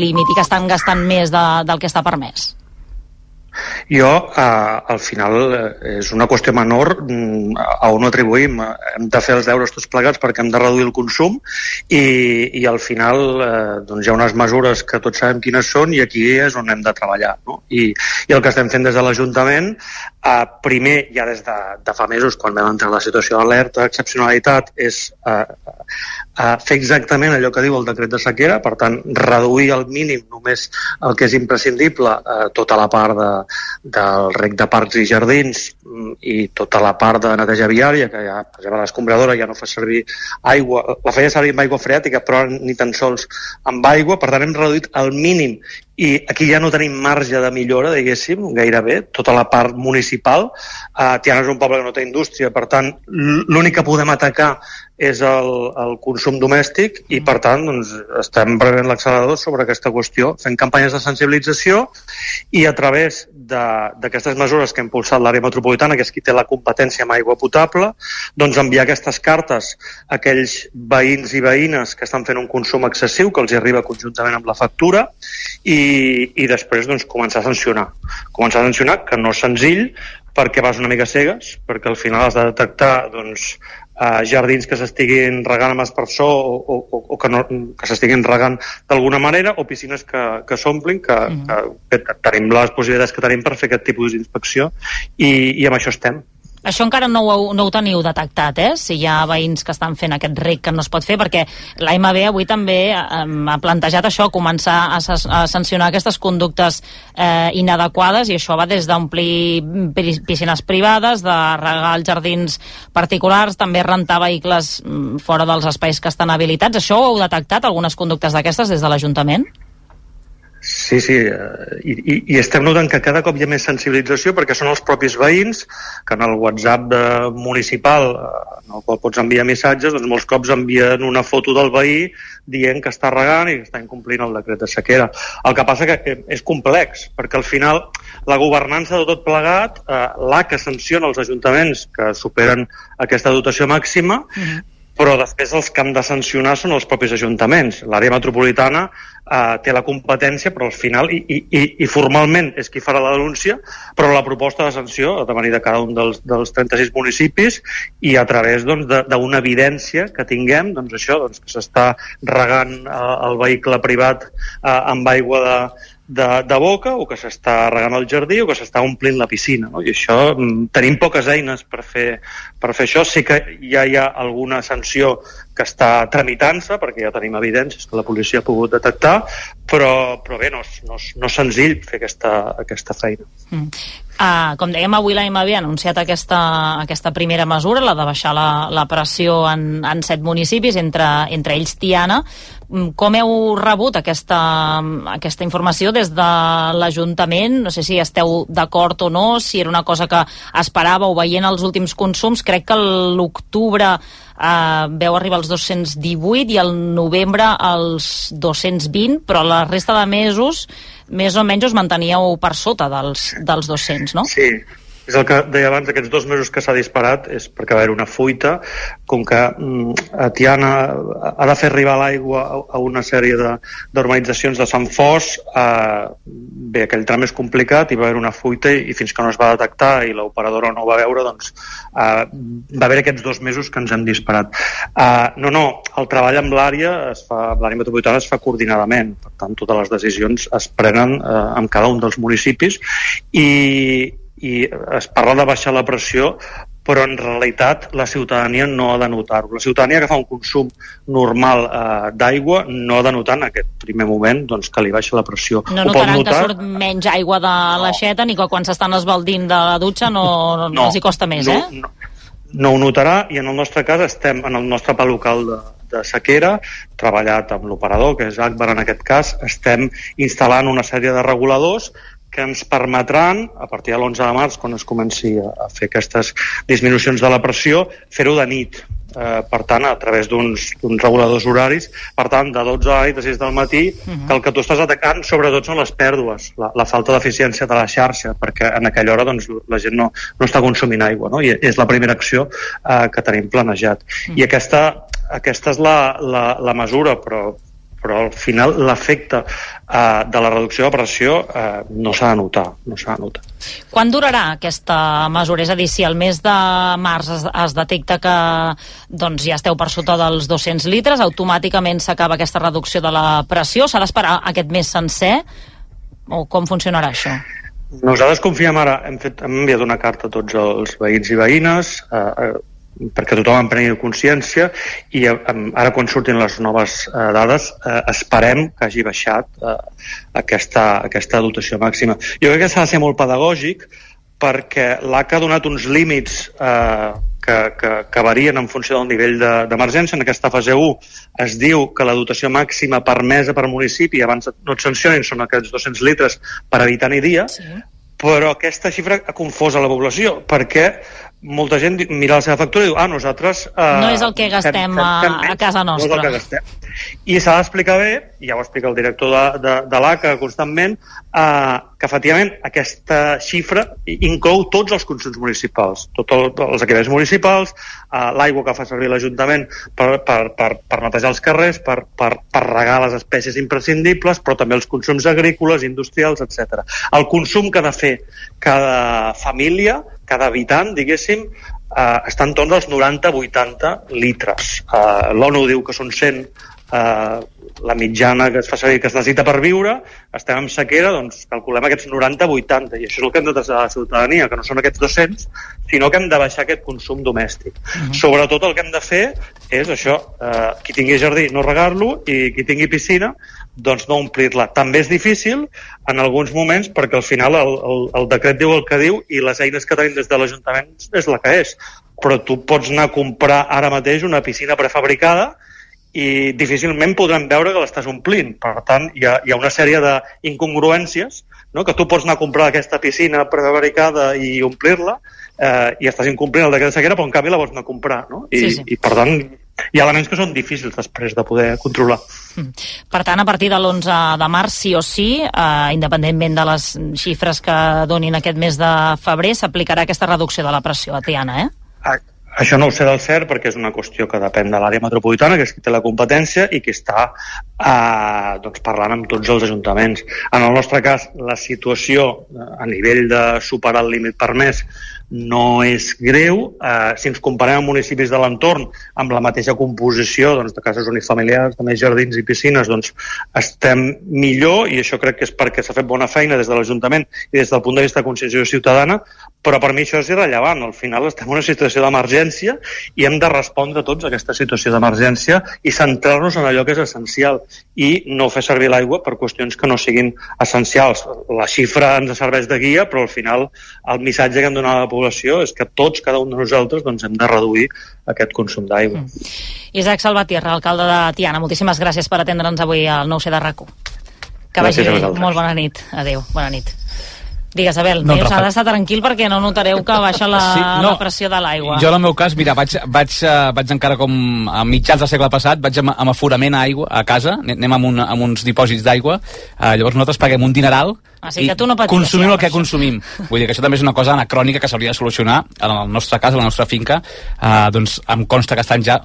límit i que estan gastant més de, del que està permès? Jo, eh, al final, eh, és una qüestió menor mm, a on atribuïm. Hem de fer els deures tots plegats perquè hem de reduir el consum i, i al final eh, doncs hi ha unes mesures que tots sabem quines són i aquí és on hem de treballar. No? I, I el que estem fent des de l'Ajuntament, eh, primer, ja des de, de fa mesos, quan vam entrar la situació d'alerta, excepcionalitat, és eh, eh, fer exactament allò que diu el decret de sequera, per tant, reduir al mínim només el que és imprescindible, eh, tota la part de, del rec de parcs i jardins i tota la part de neteja viària, que ja, per exemple, l'escombradora ja no fa servir aigua, la feia servir amb aigua freàtica, però ni tan sols amb aigua, per tant hem reduït al mínim i aquí ja no tenim marge de millora, diguéssim, gairebé, tota la part municipal. Uh, Tiana és un poble que no té indústria, per tant, l'únic que podem atacar és el, el consum domèstic i, per tant, doncs, estem prenent l'accelerador sobre aquesta qüestió, fent campanyes de sensibilització i a través d'aquestes mesures que ha impulsat l'àrea metropolitana, que és qui té la competència amb aigua potable, doncs enviar aquestes cartes a aquells veïns i veïnes que estan fent un consum excessiu, que els arriba conjuntament amb la factura, i, i després doncs, començar a sancionar. Començar a sancionar, que no és senzill, perquè vas una mica cegues, perquè al final has de detectar doncs, eh, jardins que s'estiguin regant amb espersó o, o, o que, no, que s'estiguin regant d'alguna manera o piscines que, que s'omplin, que, mm -hmm. que, que tenim les possibilitats que tenim per fer aquest tipus d'inspecció i, i amb això estem. Això encara no ho, no ho teniu detectat, eh? Si hi ha veïns que estan fent aquest rec que no es pot fer, perquè l'AMB avui també eh, ha plantejat això, començar a, a sancionar aquestes conductes eh, inadequades, i això va des d'omplir piscines privades, de regar els jardins particulars, també rentar vehicles mm, fora dels espais que estan habilitats. Això ho heu detectat, algunes conductes d'aquestes, des de l'Ajuntament? Sí, sí, eh, i, i, i estem notant que cada cop hi ha més sensibilització perquè són els propis veïns que en el WhatsApp de, municipal eh, en el qual pots enviar missatges, doncs molts cops envien una foto del veí dient que està regant i que està incomplint el decret de sequera. El que passa que és complex, perquè al final la governança de tot plegat, eh, l'A que sanciona els ajuntaments que superen aquesta dotació màxima, uh -huh però després els que han de sancionar són els propis ajuntaments. L'àrea metropolitana eh, té la competència, però al final, i, i, i formalment és qui farà la denúncia, però la proposta de sanció ha de venir de cada un dels, dels 36 municipis i a través doncs, d'una doncs, evidència que tinguem, doncs això, doncs, que s'està regant eh, el vehicle privat eh, amb aigua de, de, de boca o que s'està regant el jardí o que s'està omplint la piscina. No? I això mm, tenim poques eines per fer, per fer això. Sí que ja hi ha alguna sanció que està tramitant-se, perquè ja tenim evidències que la policia ha pogut detectar, però, però bé, no no no és senzill fer aquesta, aquesta feina. Mm. Uh, com dèiem, avui la MAB ha anunciat aquesta, aquesta primera mesura, la de baixar la, la pressió en, en set municipis, entre, entre ells Tiana. Mm, com heu rebut aquesta, aquesta informació des de l'Ajuntament? No sé si esteu d'acord o no, si era una cosa que esperàveu veient els últims consums. Crec que l'octubre eh, veu arribar als 218 i al novembre als 220, però la resta de mesos més o menys us manteníeu per sota dels, dels 200, no? Sí, és el que deia abans, aquests dos mesos que s'ha disparat és perquè va haver una fuita, com que mm, a Tiana ha de fer arribar l'aigua a una sèrie d'urbanitzacions de, de Sant Fos, eh, bé, aquell tram és complicat i va haver una fuita i, i fins que no es va detectar i l'operadora no ho va veure, doncs eh, va haver aquests dos mesos que ens hem disparat. Eh, no, no, el treball amb l'àrea es fa, l'àrea metropolitana es fa coordinadament, per tant totes les decisions es prenen eh, amb cada un dels municipis i, i es parla de baixar la pressió però en realitat la ciutadania no ha de notar-ho. La ciutadania que fa un consum normal eh, d'aigua no ha de notar en aquest primer moment doncs, que li baixa la pressió. No Ho notaran notar... que surt menys aigua de no. l'aixeta ni que quan s'estan esbaldint de la dutxa no, no, no els hi costa més, no, eh? No, no ho notarà i en el nostre cas estem en el nostre pla local de, de sequera, treballat amb l'operador, que és Akbar en aquest cas, estem instal·lant una sèrie de reguladors que ens permetran, a partir de l'11 de març, quan es comenci a, fer aquestes disminucions de la pressió, fer-ho de nit. Eh, per tant, a través d'uns reguladors horaris, per tant, de 12 a 8 a 6 del matí, uh mhm. -huh. que el que tu estàs atacant sobretot són les pèrdues, la, la falta d'eficiència de la xarxa, perquè en aquella hora doncs, la gent no, no està consumint aigua, no? i és la primera acció eh, que tenim planejat. Uh mhm. -huh. I aquesta, aquesta és la, la, la mesura, però però al final l'efecte eh, de la reducció de pressió eh, no s'ha de notar, no s'ha de notar. Quan durarà aquesta mesura? És a dir, si el mes de març es, es detecta que doncs, ja esteu per sota dels 200 litres, automàticament s'acaba aquesta reducció de la pressió? S'ha d'esperar aquest mes sencer? O com funcionarà això? Nosaltres confiem ara, hem, fet, hem enviat una carta a tots els veïns i veïnes, eh, eh perquè tothom en prengui consciència i eh, ara quan surtin les noves eh, dades eh, esperem que hagi baixat eh, aquesta, aquesta dotació màxima. Jo crec que s'ha de ser molt pedagògic perquè l'ACA ha donat uns límits eh, que, que, que varien en funció del nivell d'emergència. De, en aquesta fase 1 es diu que la dotació màxima permesa per municipi, abans no et sancionin, són aquests 200 litres per habitant i dia, sí. Però aquesta xifra ha confós a la població, perquè molta gent mira la seva factura i diu, ah, nosaltres... Eh, no és el que gastem fem, fem, fem a, a casa nostra. No és el que gastem. I s'ha d'explicar bé, i ja ho explica el director de, de, de l'ACA constantment, eh, que efectivament aquesta xifra inclou tots els consums municipals, tots el, els equipaments municipals, eh, l'aigua que fa servir l'Ajuntament per, per, per, per netejar els carrers, per, per, per regar les espècies imprescindibles, però també els consums agrícoles, industrials, etc. El consum que ha de fer cada família cada habitant, diguéssim, eh, està entorn dels 90-80 litres. Eh, L'ONU diu que són 100 eh, la mitjana que es fa servir que es necessita per viure, estem en sequera, doncs calculem aquests 90-80, i això és el que hem de traslladar a la ciutadania, que no són aquests 200, sinó que hem de baixar aquest consum domèstic. Uh mhm. -huh. Sobretot el que hem de fer és això, eh, qui tingui jardí no regar-lo i qui tingui piscina doncs no omplir-la. També és difícil en alguns moments perquè al final el, el, el decret diu el que diu i les eines que tenim des de l'Ajuntament és la que és. Però tu pots anar a comprar ara mateix una piscina prefabricada i difícilment podrem veure que l'estàs omplint. Per tant, hi ha, hi ha una sèrie d'incongruències no? que tu pots anar a comprar aquesta piscina prefabricada i omplir-la eh, i estàs incomplint el decret de sequera, però en canvi la vols anar a comprar. No? I, sí, sí. I per tant, hi ha elements que són difícils després de poder controlar. Mm. Per tant, a partir de l'11 de març, sí o sí, eh, independentment de les xifres que donin aquest mes de febrer, s'aplicarà aquesta reducció de la pressió a Tiana, eh? Això no ho sé del cert perquè és una qüestió que depèn de l'àrea metropolitana, que és qui té la competència i que està eh, doncs, parlant amb tots els ajuntaments. En el nostre cas, la situació eh, a nivell de superar el límit permès no és greu. Eh, si ens comparem amb municipis de l'entorn amb la mateixa composició doncs, de cases unifamiliars, de més jardins i piscines, doncs estem millor i això crec que és perquè s'ha fet bona feina des de l'Ajuntament i des del punt de vista de conscienciació ciutadana, però per mi això és irrellevant. Al final estem en una situació d'emergència i hem de respondre tots a aquesta situació d'emergència i centrar-nos en allò que és essencial i no fer servir l'aigua per qüestions que no siguin essencials. La xifra ens serveix de guia, però al final el missatge que hem donat a la població és que tots, cada un de nosaltres, doncs, hem de reduir aquest consum d'aigua. Mm. Isaac Salvatierra, alcalde de Tiana, moltíssimes gràcies per atendre'ns avui al nou c de rac Que vagi bé. Molt bona nit. Adéu. Bona nit. Digues, Abel, no, s'ha d'estar tranquil perquè no notareu que baixa la, sí, no, la pressió de l'aigua. Jo, en el meu cas, mira, vaig, vaig, uh, vaig encara com a mitjans del segle passat, vaig amb, amb aforament a aigua a casa, anem amb, un, amb uns dipòsits d'aigua, uh, llavors nosaltres paguem un dineral Sí, que tu no paties, consumim el que consumim. Vull dir que això també és una cosa anacrònica que s'hauria de solucionar en el nostre cas, a la nostra finca. Uh, doncs em consta que estan ja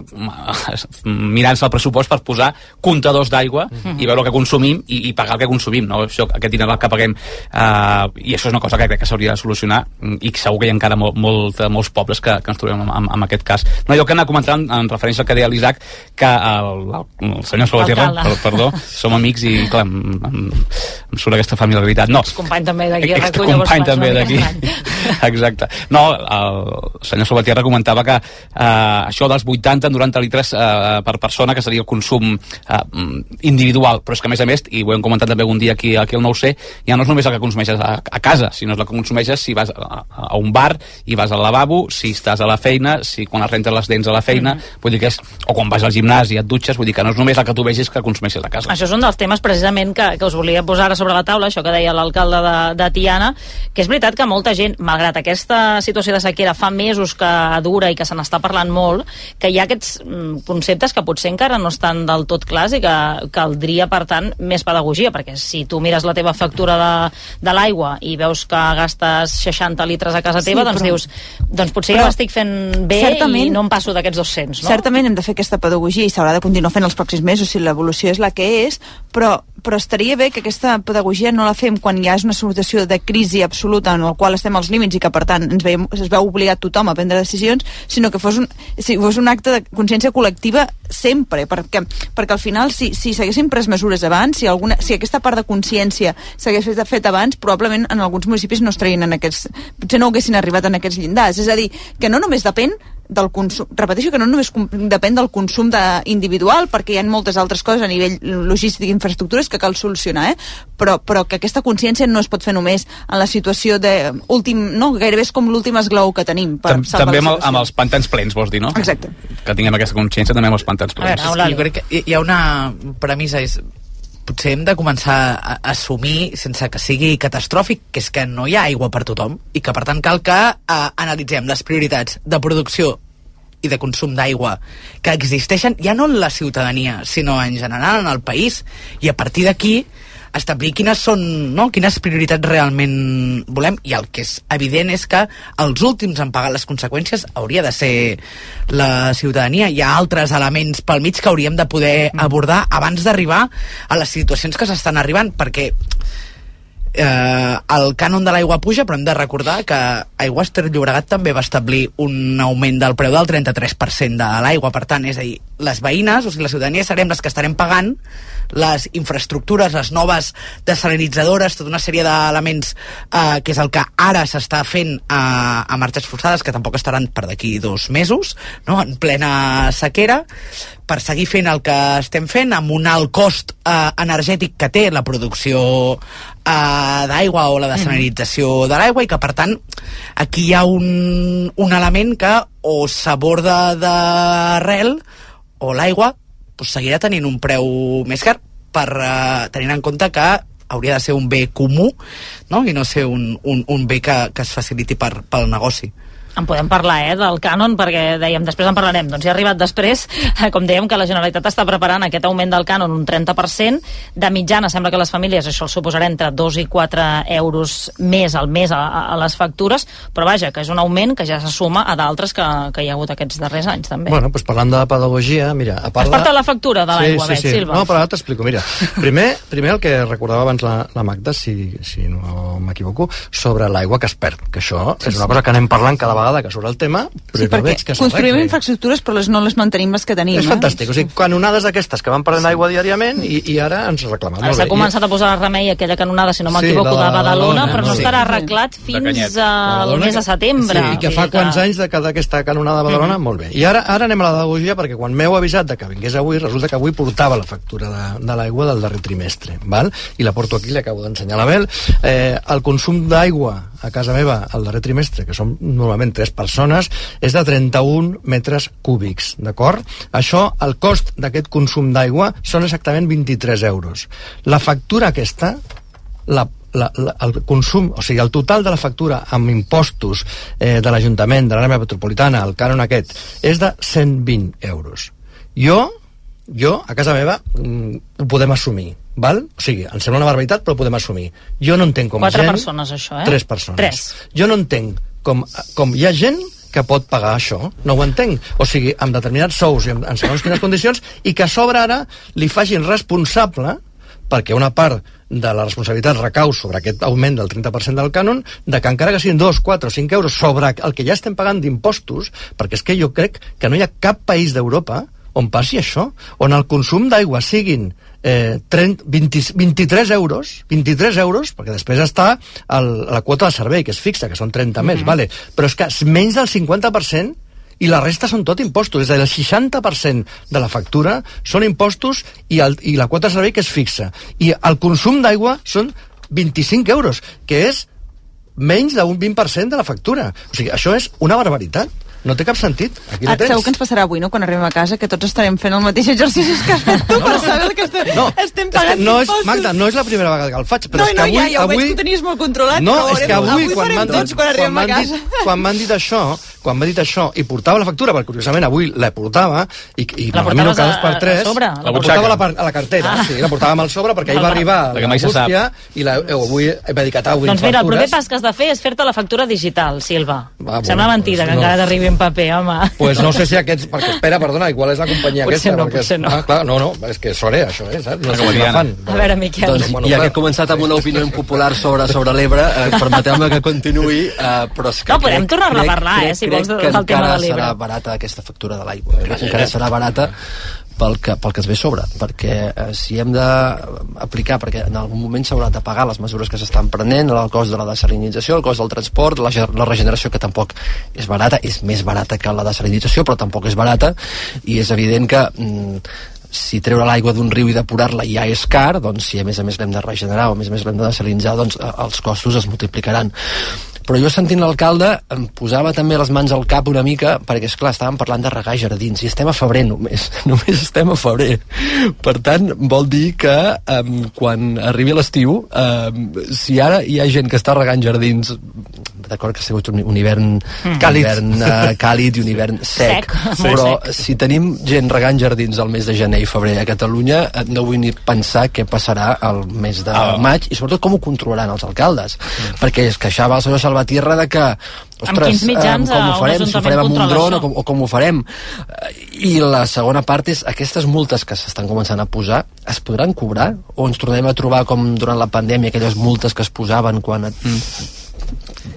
mirant-se el pressupost per posar comptadors d'aigua mm -hmm. i veure el que consumim i, i pagar el que consumim, no? Això, aquest dineral que paguem. Uh, I això és una cosa que crec que s'hauria de solucionar i que segur que hi ha encara molt, molt, molts pobles que, que ens trobem en, en, en aquest cas. No, jo que anar comentant en referència al que deia l'Isaac, que el, el, el senyor Salvatierra, perdó, som amics i clar, em, em, em surt aquesta familiaritat veritat, no. company també d'aquí. company també d'aquí. Exacte. No, el senyor Salvatierra comentava que eh, això dels 80-90 litres eh, per persona, que seria el consum eh, individual, però és que a més a més, i ho hem comentat també un dia aquí, aquí al Nou C, ja no és només el que consumeixes a, a casa, sinó és el que consumeixes si vas a, a un bar i vas al lavabo, si estàs a la feina, si quan es rentes les dents a la feina, mm -hmm. vull dir que és, o quan vas al gimnàs i et dutxes, vull dir que no és només el que tu vegis que consumeixes a casa. Això és un dels temes precisament que, que us volia posar sobre la taula, això que deia l'alcalde de, de Tiana, que és veritat que molta gent, malgrat aquesta situació de sequera fa mesos que dura i que se n'està parlant molt, que hi ha aquests mm, conceptes que potser encara no estan del tot clars i que caldria, per tant, més pedagogia, perquè si tu mires la teva factura de, de l'aigua i veus que gastes 60 litres a casa teva, sí, doncs dius, doncs potser però, jo estic fent bé i no em passo d'aquests 200, no? Certament hem de fer aquesta pedagogia i s'haurà de continuar fent els pròxims mesos si l'evolució és la que és, però, però estaria bé que aquesta pedagogia no la fem quan hi ha una situació de crisi absoluta en la qual estem als límits i que, per tant, ens veiem, es veu obligat tothom a prendre decisions, sinó que fos un, si fos un acte de consciència col·lectiva sempre, perquè, perquè al final, si, si s'haguessin pres mesures abans, si, alguna, si aquesta part de consciència s'hagués fet, abans, probablement en alguns municipis no estarien en aquests... potser no haguessin arribat en aquests llindars. És a dir, que no només depèn del consum, repeteixo que no només depèn del consum de, individual, perquè hi ha moltes altres coses a nivell logístic i infraestructures que cal solucionar, eh? però, però que aquesta consciència no es pot fer només en la situació de últim, no? gairebé és com l'últim esglau que tenim per Tam També amb, amb els pantans plens, vols dir, no? Exacte. Que tinguem aquesta consciència també amb els pantans plens. A veure, jo crec que hi ha una premissa, és potser hem de començar a assumir, sense que sigui catastròfic, que és que no hi ha aigua per tothom i que, per tant, cal que eh, analitzem les prioritats de producció i de consum d'aigua que existeixen ja no en la ciutadania, sinó en general en el país, i a partir d'aquí establir quines són, no? quines prioritats realment volem, i el que és evident és que els últims en pagar les conseqüències hauria de ser la ciutadania. Hi ha altres elements pel mig que hauríem de poder mm. abordar abans d'arribar a les situacions que s'estan arribant, perquè eh, el cànon de l'aigua puja, però hem de recordar que Aigües Ter Llobregat també va establir un augment del preu del 33% de l'aigua, per tant, és a dir, les veïnes, o sigui, la ciutadania serem les que estarem pagant les infraestructures, les noves desalinitzadores, tota una sèrie d'elements eh, que és el que ara s'està fent a, a marxes forçades, que tampoc estaran per d'aquí dos mesos, no? en plena sequera, per seguir fent el que estem fent amb un alt cost eh, energètic que té la producció eh, d'aigua o la desalinització mm. de l'aigua i que per tant aquí hi ha un, un element que o s'aborda d'arrel o l'aigua pues, seguirà tenint un preu més car per eh, tenint en compte que hauria de ser un bé comú no? i no ser un, un, un bé que, que es faciliti per, pel negoci. En podem parlar, eh, del cànon, perquè dèiem, després en parlarem. Doncs ja ha arribat després, com dèiem, que la Generalitat està preparant aquest augment del cànon un 30%. De mitjana sembla que les famílies això el suposarà entre 2 i 4 euros més al mes a, a les factures, però vaja, que és un augment que ja se suma a d'altres que, que hi ha hagut aquests darrers anys, també. Bueno, doncs parlant de pedagogia, mira, a part Has portat la factura de l'aigua, sí, sí, sí. Silva? No, però ara t'explico, mira. Primer, primer el que recordava abans la, la Magda, si, si no m'equivoco, sobre l'aigua que es perd, que això sí, és una cosa que anem parlant cada vegada vegada que surt el tema, però sí, no veig que construïm infraestructures però les, no les mantenim les que tenim. És eh? fantàstic, o sigui, canonades d'aquestes que van perdent sí. aigua diàriament i, i ara ens reclamen. Ara s'ha començat a posar remei aquella canonada, si no m'equivoco, sí, de, de Badalona, però no sí. estarà arreglat fins al mes de setembre. Sí, i que fa quants anys de cada aquesta canonada de Badalona, mm -hmm. molt bé. I ara ara anem a la pedagogia perquè quan m'heu avisat de que vingués avui, resulta que avui portava la factura de, de l'aigua del darrer trimestre, val? i la porto aquí, l'acabo d'ensenyar a la Bel. Eh, el consum d'aigua a casa meva el darrer trimestre, que som normalment tres persones, és de 31 metres cúbics, d'acord? Això, el cost d'aquest consum d'aigua són exactament 23 euros. La factura aquesta, la, la, la, el consum, o sigui, el total de la factura amb impostos eh, de l'Ajuntament, de l'àrea metropolitana, el cànon aquest, és de 120 euros. Jo, jo, a casa meva, mm, ho podem assumir val? O sigui, em sembla una barbaritat, però ho podem assumir. Jo no entenc com Quatre gent... persones, això, eh? Tres persones. Tres. Jo no entenc com, com hi ha gent que pot pagar això. No ho entenc. O sigui, amb determinats sous i en, segons quines condicions, i que a sobre ara li facin responsable perquè una part de la responsabilitat recau sobre aquest augment del 30% del cànon, de que encara que siguin 2, 4 o 5 euros sobre el que ja estem pagant d'impostos, perquè és que jo crec que no hi ha cap país d'Europa on passi això, on el consum d'aigua siguin eh, 30, 20, 23 euros, 23 euros, perquè després està el, la quota de servei, que és fixa, que són 30 mm -hmm. més, mhm. vale? però és que menys del 50% i la resta són tot impostos, és a dir, el 60% de la factura són impostos i, el, i la quota de servei que és fixa. I el consum d'aigua són 25 euros, que és menys d'un 20% de la factura. O sigui, això és una barbaritat. No té cap sentit. Aquí Ah, no tens. segur que ens passarà avui, no?, quan arribem a casa, que tots estarem fent el mateix exercici que has fet tu, per saber el que estem, No, estem pagant no és, impostos. Magda, no és la primera vegada que el faig, però no, és que no, avui... ja, ja ho avui... veig que ho tenies molt controlat. No, però és que avui, avui quan farem m'han tots dit, quan quan arribem a m'han casa. dit, quan m'han dit això, quan m'han dit això, i portava la factura, perquè curiosament avui la portava, i, i La m'anomino portaves cada dos a- per a tres, sobre, a la, la portava a la, a la cartera, Ah. sí, la portàvem al sobre, perquè ahir va arribar l'Angústia, i la, eh, avui he dedicat avui Doncs mira, el factures. pas que has de fer és fer-te la factura digital, Silva. Va, Sembla mentida doncs que no. encara t'arribi en paper, home. Pues no sé si aquests... Perquè, espera, perdona, igual és la companyia Potser aquesta. no, perquè, potser no. Ah, clar, no, no, és que sort això, eh, saps? No sé si fan. A veure, Miquel. Doncs, Bueno, ja que he començat amb una opinió impopular sobre, sobre l'Ebre, eh, permeteu-me que continuï, eh, però és que No, podem crec- tornar-ne a crec- parlar, eh, crec- si vols, crec del que tema encara de l'Ebre. serà barata aquesta factura de l'aigua. Crec que encara serà barata pel que, pel que es ve sobre, perquè eh, si hem d'aplicar, perquè en algun moment s'haurà de pagar les mesures que s'estan prenent, el cost de la desalinització, el cost del transport, la, la regeneració, que tampoc és barata, és més barata que la desalinització, però tampoc és barata, i és evident que mm, si treure l'aigua d'un riu i depurar-la ja és car, doncs si a més a més l'hem de regenerar o a més a més l'hem de desalinitzar, doncs eh, els costos es multiplicaran però jo sentint l'alcalde em posava també les mans al cap una mica perquè, és clar estàvem parlant de regar jardins i estem a febrer només, només estem a febrer per tant, vol dir que um, quan arribi l'estiu um, si ara hi ha gent que està regant jardins d'acord que ha sigut un, un hivern mm. Càlid. un hivern uh, càlid i un hivern sec, Sec, però sec. si tenim gent regant jardins al mes de gener i febrer a Catalunya, eh, no vull ni pensar què passarà al mes de Ah. maig i sobretot com ho controlaran els alcaldes Mm. perquè es queixava el senyor Salvatierra de que ostres, quins mitjans, eh, com ho farem, si ho farem amb un dron o com, o com ho farem? Eh, i la segona part és aquestes multes que s'estan començant a posar es podran cobrar? O ens tornem a trobar com durant la pandèmia aquelles multes que es posaven quan et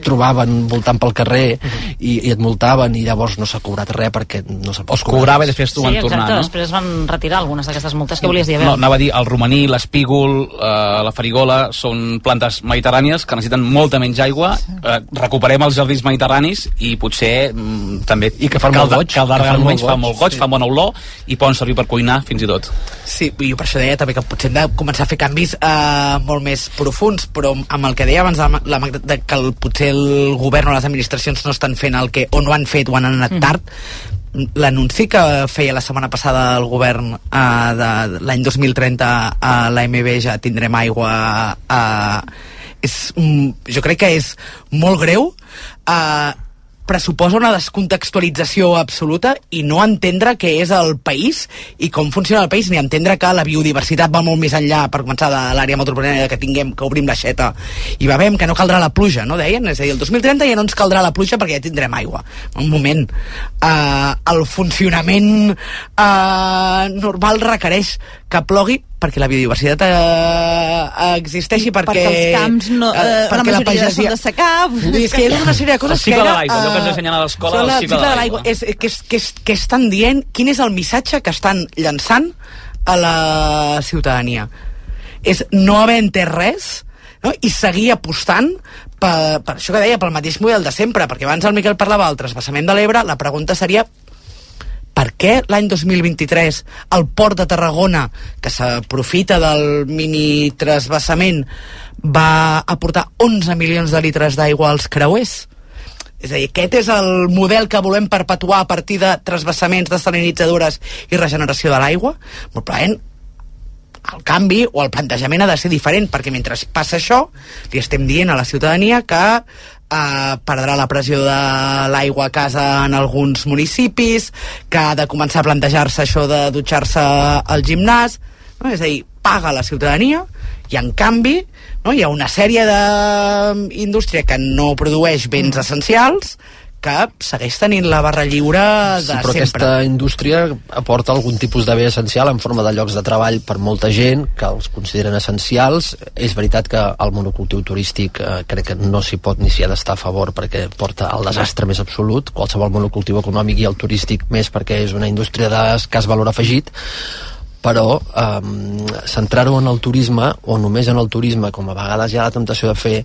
trobaven voltant pel carrer i, i et multaven i llavors no s'ha cobrat res perquè no s'ha es cobrava i després t'ho Sí, van exacte, tornar, no? després van retirar algunes d'aquestes multes. Què volies dir? A No, veure? anava a dir, el romaní, l'espígol, eh, la farigola són plantes mediterrànies que necessiten molta menys aigua. Eh, recuperem els jardins mediterranis i potser mm, també I que fan molt goig, Cal que fan molt menys, fa goig, molt goig, sí. fa bona olor i poden servir per cuinar fins i tot. Sí, i jo per això deia també que potser hem de començar a fer canvis eh, molt més profuns, però amb el que deia abans la, la Magda, de que el, potser el govern o les administracions no estan fent el que, o no han fet o han anat tard, l'anunci que feia la setmana passada el govern eh, de, l'any 2030 a l'AMB ja tindrem aigua eh, és, mm, jo crec que és molt greu eh, pressuposa una descontextualització absoluta i no entendre què és el país i com funciona el país, ni entendre que la biodiversitat va molt més enllà, per començar, de l'àrea metropolitana que tinguem, que obrim l'aixeta i bevem, que no caldrà la pluja, no deien? És a dir, el 2030 ja no ens caldrà la pluja perquè ja tindrem aigua. Un moment. Uh, el funcionament uh, normal requereix que plogui perquè la biodiversitat uh, existeixi, perquè... perquè els camps no, eh, eh, la perquè majoria són de secà Vull dir, és que hi ha una sèrie de coses El cicle que de era, l'aigua, allò que ens eh, ensenyen a l'escola, el cicle de l'aigua. És, que, és, que, és, que estan dient quin és el missatge que estan llançant a la ciutadania. És no haver entès res no? i seguir apostant per, per això que deia, pel mateix model de sempre, perquè abans el Miquel parlava del trasbassament de l'Ebre, la pregunta seria per què l'any 2023 el port de Tarragona, que s'aprofita del mini trasbassament, va aportar 11 milions de litres d'aigua als creuers? És a dir, aquest és el model que volem perpetuar a partir de trasbassaments, desalinitzadores i regeneració de l'aigua? Molt probablement el canvi o el plantejament ha de ser diferent perquè mentre passa això li estem dient a la ciutadania que eh, perdrà la pressió de l'aigua a casa en alguns municipis que ha de començar a plantejar-se això de dutxar-se al gimnàs no? és a dir, paga la ciutadania i en canvi no? hi ha una sèrie d'indústria que no produeix béns essencials que segueix tenint la barra lliure de Sí, però sempre. aquesta indústria aporta algun tipus de bé essencial en forma de llocs de treball per molta gent que els consideren essencials. És veritat que el monocultiu turístic eh, crec que no s'hi pot ni s'hi ha d'estar a favor perquè porta al desastre més absolut. Qualsevol monocultiu econòmic i el turístic més perquè és una indústria d'escàs valor afegit però um, centrar-ho en el turisme o només en el turisme com a vegades hi ha la temptació de fer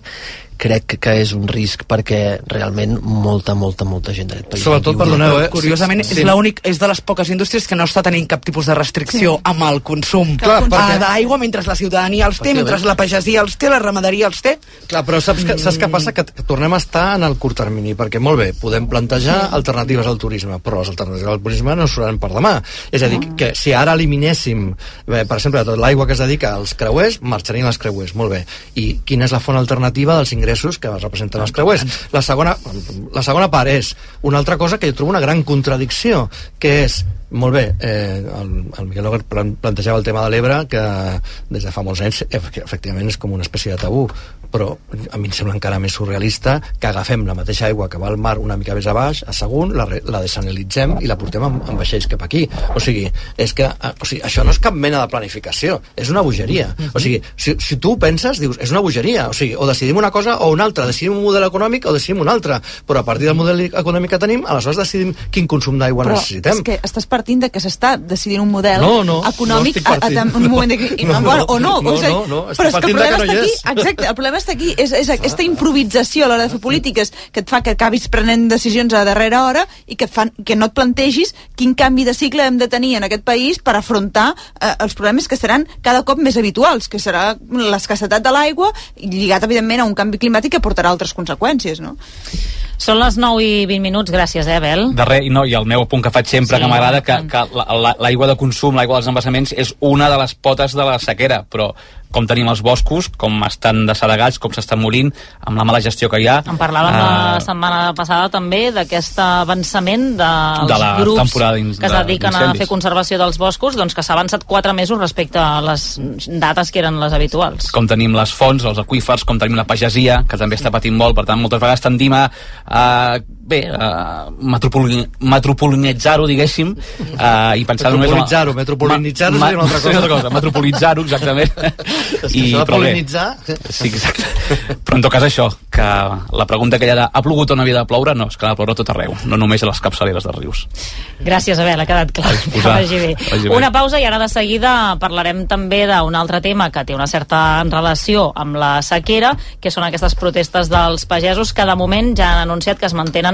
crec que és un risc perquè realment molta, molta, molta gent d'aquest país... Sobretot, perdoneu, eh? Curiosament, Sí, és sí. l'únic, és de les poques indústries que no està tenint cap tipus de restricció amb el consum Clar, ah, perquè- d'aigua mentre la ciutadania els té, mentre la pagesia els té, la ramaderia els té. Clar, però saps, que, saps què passa? Que, que tornem a estar en el curt termini, perquè molt bé, podem plantejar alternatives al turisme, però les alternatives al turisme no seran per demà. És a dir, que si ara eliminéssim, bé, per exemple, tot l'aigua que es dedica als creuers, marxarien els creuers, molt bé. I quina és la font alternativa dels ingressos que representen els creuers? La segona, la segona part és una altra cosa que jo trobo una gran contradicció, que és molt bé, eh, el, el Miguel plan- plantejava el tema de l'Ebre que des de fa molts anys ef- efectivament és com una espècie de tabú però a mi em sembla encara més surrealista que agafem la mateixa aigua que va al mar una mica més a baix, a Sagunt, la, la desanalitzem i la portem amb, amb vaixells cap aquí. O sigui, és que, eh, o sigui, això no és cap mena de planificació, és una bogeria. O sigui, si, si tu penses, dius, és una bogeria. O sigui, o decidim una cosa o una altra, decidim un model econòmic o decidim un altre. Però a partir del model econòmic que tenim, aleshores decidim quin consum d'aigua necessitem. és que estàs partint de que s'està decidint un model No, no, econòmic no a, a, en un moment de... No, no, bueno, o no, no, o sigui, no, no, estic però és que el partint de problema que no està hi aquí, és. exacte, el problema està aquí, és, és aquesta improvisació a l'hora de fer polítiques que et fa que acabis prenent decisions a darrera hora i que, et fan, que no et plantegis quin canvi de cicle hem de tenir en aquest país per afrontar eh, els problemes que seran cada cop més habituals, que serà l'escassetat de l'aigua lligat, evidentment, a un canvi climàtic que portarà altres conseqüències, no? Són les 9 i 20 minuts, gràcies, eh, Abel? Darrer, i, no, i el meu apunt que faig sempre, Sí. que m'agrada, que, que la- la- l'aigua de consum, l'aigua dels embassaments, és una de les potes de la sequera, però com tenim els boscos, com estan dessedegats, com s'estan morint, amb la mala gestió que hi ha... En parlàvem eh, la setmana passada també d'aquest avançament dels De la grups que es de- dediquen a d'incendis. fer conservació dels boscos, doncs que s'ha avançat 4 mesos respecte a les dates que eren les habituals. com tenim les fonts, els aquífers, com tenim la pagesia, que també està patint molt, per tant, moltes vegades tendim a, a bé, a metropoli metropolinitzar-ho, diguéssim, uh, i pensar només... Metropolitzar-ho, metropolinitzar-ho Ma- seria una altra cosa. seria cosa. Metropolitzar-ho, exactament. És que això de però bé, polinitzar... Sí, exacte. Però en tot cas això, que la pregunta que hi ha de ha plogut o no havia de ploure, no, és que ha de ploure tot arreu, no només a les capçaleres dels rius. Gràcies, Abel, ha quedat clar. Que vagi bé. Vagi bé. Una pausa i ara de seguida parlarem també d'un altre tema que té una certa relació amb la sequera, que són aquestes protestes dels pagesos que de moment ja han anunciat que es mantenen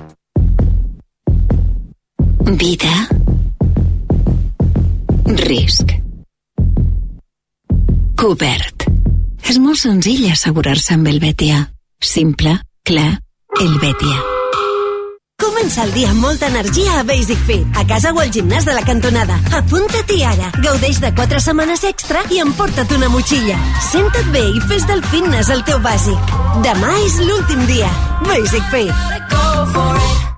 Vida. Risc. Cobert. És molt senzill assegurar-se amb el Betia. Simple, clar, el Betia. Comença el dia amb molta energia a Basic Fit, a casa o al gimnàs de la cantonada. Apunta-t'hi ara. Gaudeix de 4 setmanes extra i emporta't una motxilla. Senta't bé i fes del fitness el teu bàsic. Demà és l'últim dia. Basic Fit.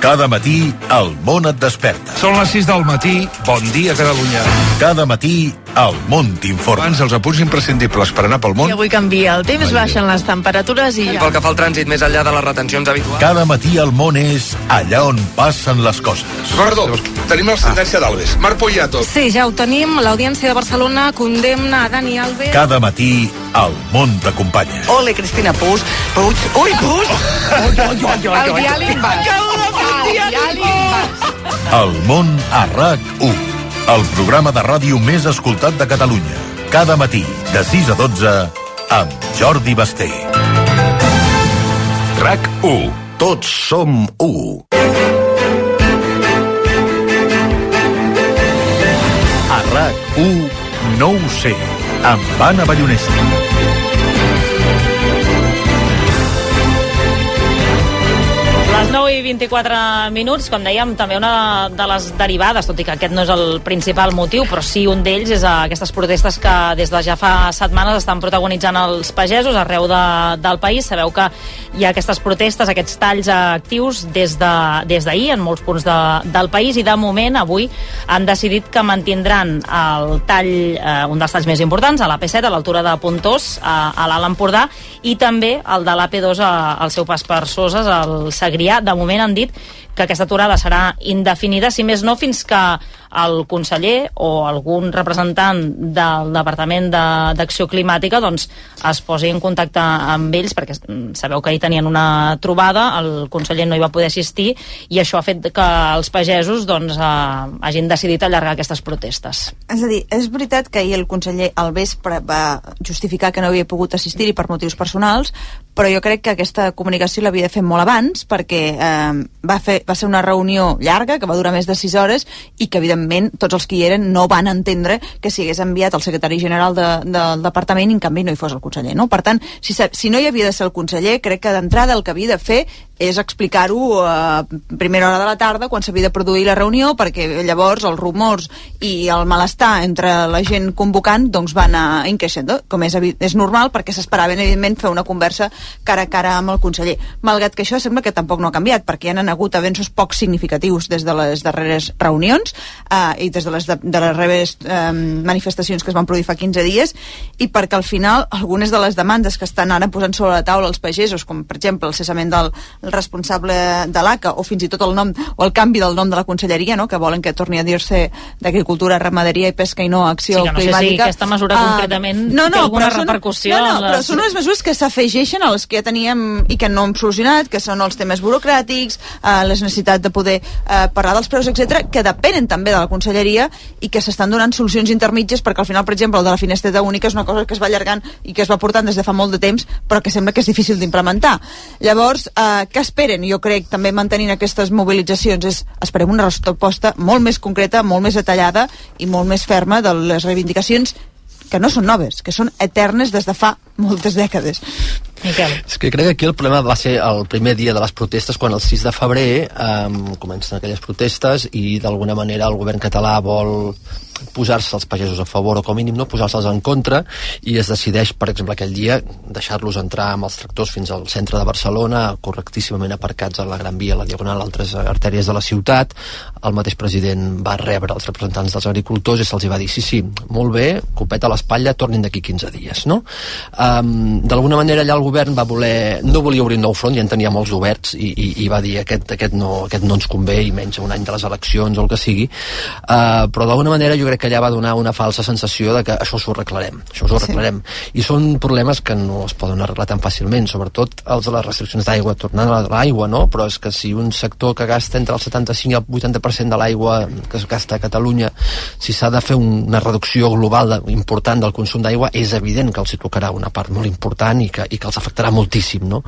Cada matí el món et desperta. Són les 6 del matí. Bon dia, Catalunya. Cada matí el món t'informa. Abans els apunts imprescindibles per anar pel món. I avui canvia el temps, baixen les temperatures i ja. pel que fa al trànsit, més enllà de les retencions habituals... Cada matí el món és allà on passen les coses. Perdó, tenim la sentència d'Alves. Marc Poyato. Sí, ja ho tenim. L'Audiència de Barcelona condemna a Dani Alves. Cada matí el món t'acompanya. Ole, Cristina Puig. Puig. Ui, Puig! El diàleg va. El diàleg va. El món a RAC1. El programa de ràdio més escoltat de Catalunya. Cada matí, de 6 a 12, amb Jordi Basté. RAC1. Tots som 1. A RAC1, no ho sé, amb Anna Ballonesta. I 24 minuts, com dèiem, també una de les derivades, tot i que aquest no és el principal motiu, però sí un d'ells és aquestes protestes que des de ja fa setmanes estan protagonitzant els pagesos arreu de, del país. Sabeu que hi ha aquestes protestes, aquests talls actius des d'ahir de, des en molts punts de, del país i de moment avui han decidit que mantindran el tall, eh, un dels talls més importants, a l'AP7, a l'altura de Pontós, a, a l'Alt Empordà, i també el de l'AP2 al seu pas per Soses, al Segrià. De moment han dit que aquesta aturada serà indefinida, si més no fins que el conseller o algun representant del Departament d'Acció Climàtica doncs, es posi en contacte amb ells, perquè sabeu que ahir tenien una trobada, el conseller no hi va poder assistir, i això ha fet que els pagesos doncs, eh, hagin decidit allargar aquestes protestes. És a dir, és veritat que ahir el conseller al vespre va justificar que no havia pogut assistir-hi per motius personals, però jo crec que aquesta comunicació l'havia de fer molt abans perquè eh, va, fer, va ser una reunió llarga que va durar més de 6 hores i que evidentment tots els que hi eren no van entendre que s'hi hagués enviat el secretari general de, del departament i en canvi no hi fos el conseller no? per tant, si, si no hi havia de ser el conseller crec que d'entrada el que havia de fer és explicar-ho a primera hora de la tarda quan s'havia de produir la reunió perquè llavors els rumors i el malestar entre la gent convocant doncs van a increixent com és, és normal perquè s'esperaven evidentment fer una conversa cara a cara amb el conseller malgrat que això sembla que tampoc no ha canviat perquè hi han hagut avenços poc significatius des de les darreres reunions eh, i des de les, de, de les darreres eh, manifestacions que es van produir fa 15 dies i perquè al final algunes de les demandes que estan ara posant sobre la taula els pagesos com per exemple el cessament del el responsable de l'ACA o fins i tot el nom o el canvi del nom de la conselleria no? que volen que torni a dir-se d'agricultura, ramaderia i pesca i no acció sí, no climàtica sé si aquesta mesura uh, concretament no, no, té alguna però repercussió són, no, no, les... però són unes mesures que s'afegeixen a les que ja teníem i que no hem solucionat, que són els temes burocràtics uh, les necessitats de poder uh, parlar dels preus, etc que depenen també de la conselleria i que s'estan donant solucions intermitges perquè al final, per exemple, el de la finestreta única és una cosa que es va allargant i que es va portant des de fa molt de temps però que sembla que és difícil d'implementar. Llavors, eh, què esperen? Jo crec, també mantenint aquestes mobilitzacions, és esperem una resposta molt més concreta, molt més detallada i molt més ferma de les reivindicacions que no són noves, que són eternes des de fa moltes dècades. Miquel. És que crec que aquí el problema va ser el primer dia de les protestes, quan el 6 de febrer eh, comencen aquelles protestes i d'alguna manera el govern català vol posar-se els pagesos a favor o com a mínim no posar-se'ls en contra i es decideix, per exemple, aquell dia deixar-los entrar amb els tractors fins al centre de Barcelona, correctíssimament aparcats a la Gran Via, a la Diagonal, altres artèries de la ciutat. El mateix president va rebre els representants dels agricultors i se'ls va dir sí, sí, molt bé, copeta a l'espatlla, tornin d'aquí 15 dies, no? Um, D'alguna manera allà el govern va voler, no volia obrir un nou front, ja en tenia molts oberts i, i, i va dir aquest, aquest, no, aquest no ens convé i menys un any de les eleccions o el que sigui uh, però d'alguna manera jo crec que allà va donar una falsa sensació de que això s'ho arreglarem això s'ho arreglarem sí. i són problemes que no es poden arreglar tan fàcilment sobretot els de les restriccions d'aigua tornant a l'aigua no? però és que si un sector que gasta entre el 75 i el 80% de l'aigua que es gasta a Catalunya si s'ha de fer una reducció global de, important del consum d'aigua és evident que els hi tocarà una part molt important i que, i que els afectarà moltíssim no?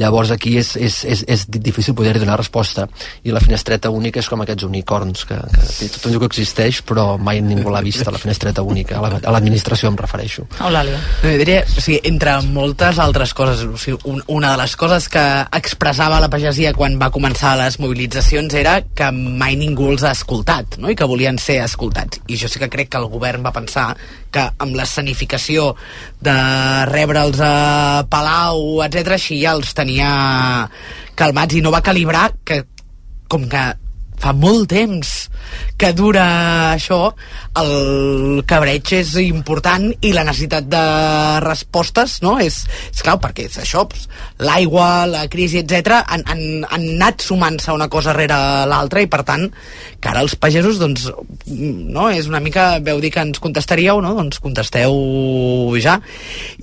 llavors aquí és, és, és, és difícil poder-hi donar resposta. I la finestreta única és com aquests unicorns que, que tothom diu que existeix però mai ningú l'ha vist a la finestreta única. A l'administració la, em refereixo. Eulàlia. No, diria, o sigui, entre moltes altres coses o sigui, un, una de les coses que expressava la pagesia quan va començar les mobilitzacions era que mai ningú els ha escoltat no? i que volien ser escoltats. I jo sí que crec que el govern va pensar que amb l'escenificació de rebre'ls a Palau, etc així ja els tenia calmats i no va calibrar que com que fa molt temps que dura això, el cabreig és important i la necessitat de respostes no? és, és clau, perquè és això, pues, l'aigua, la crisi, etc han, han, han anat sumant-se una cosa rere l'altra i per tant, que ara els pagesos doncs, no? és una mica veu dir que ens contestaríeu, no? doncs contesteu ja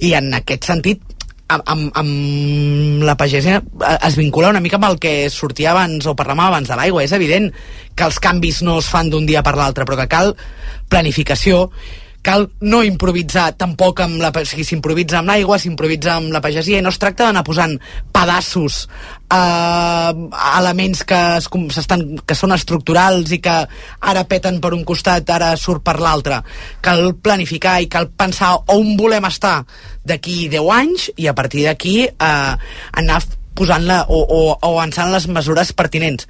i en aquest sentit amb, amb, amb la pagesia es vincula una mica amb el que sortia abans o parlàvem abans de l'aigua. És evident que els canvis no es fan d'un dia per l'altre, però que cal planificació, cal no improvisar tampoc amb la... Sigui, s'improvisa amb l'aigua, s'improvisa amb la pagesia i no es tracta d'anar posant pedassos eh, elements que, es, que són estructurals i que ara peten per un costat, ara surt per l'altre. Cal planificar i cal pensar on volem estar d'aquí 10 anys i a partir d'aquí eh, anar posant-la o, o, o avançant les mesures pertinents.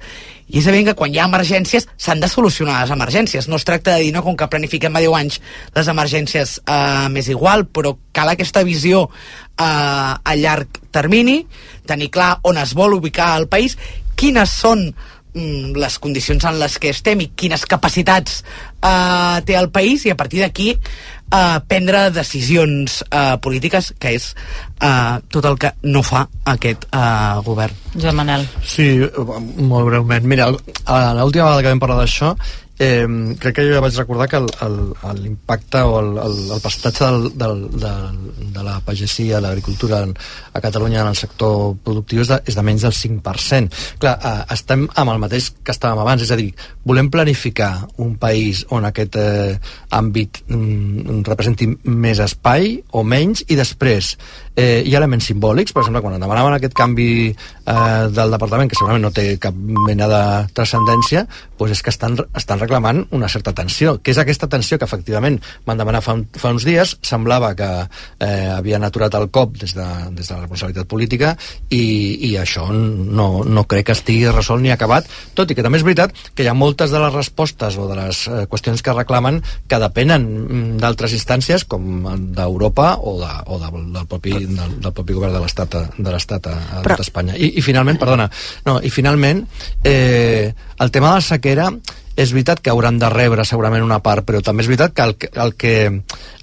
I és evident que quan hi ha emergències s'han de solucionar les emergències. No es tracta de dir, no, com que planifiquem a 10 anys les emergències eh, més igual, però cal aquesta visió eh, a llarg termini, tenir clar on es vol ubicar el país, quines són les condicions en les que estem i quines capacitats eh, té el país i a partir d'aquí eh, prendre decisions eh, polítiques que és eh, tot el que no fa aquest eh, govern. Joan Manel. Sí, molt breument. Mira, a l'última vegada que vam parlar d'això, eh, crec que jo ja vaig recordar que l'impacte o el, el, el percentatge del, del, del, de la pagesia, l'agricultura a Catalunya en el sector productiu és de, és de menys del 5%. Clar, eh, estem amb el mateix que estàvem abans, és a dir, volem planificar un país on aquest eh, àmbit mm, representi més espai o menys i després eh, hi ha elements simbòlics, per exemple, quan demanaven aquest canvi eh, del departament, que segurament no té cap mena de transcendència, doncs és que estan, estan reclamant una certa tensió, que és aquesta tensió que efectivament van demanar fa, fa uns dies, semblava que eh, havien aturat el cop des de, des de la responsabilitat política i, i això no, no crec que estigui resolt ni acabat, tot i que també és veritat que hi ha moltes de les respostes o de les eh, qüestions que reclamen que depenen mm, d'altres instàncies com d'Europa o, de, o de, del, propi, del, del propi govern de l'Estat de l'Estat a, a Però... tot Espanya. I, I finalment, perdona, no, i finalment eh, el tema de la sequera és veritat que hauran de rebre segurament una part, però també és veritat que el, el, que,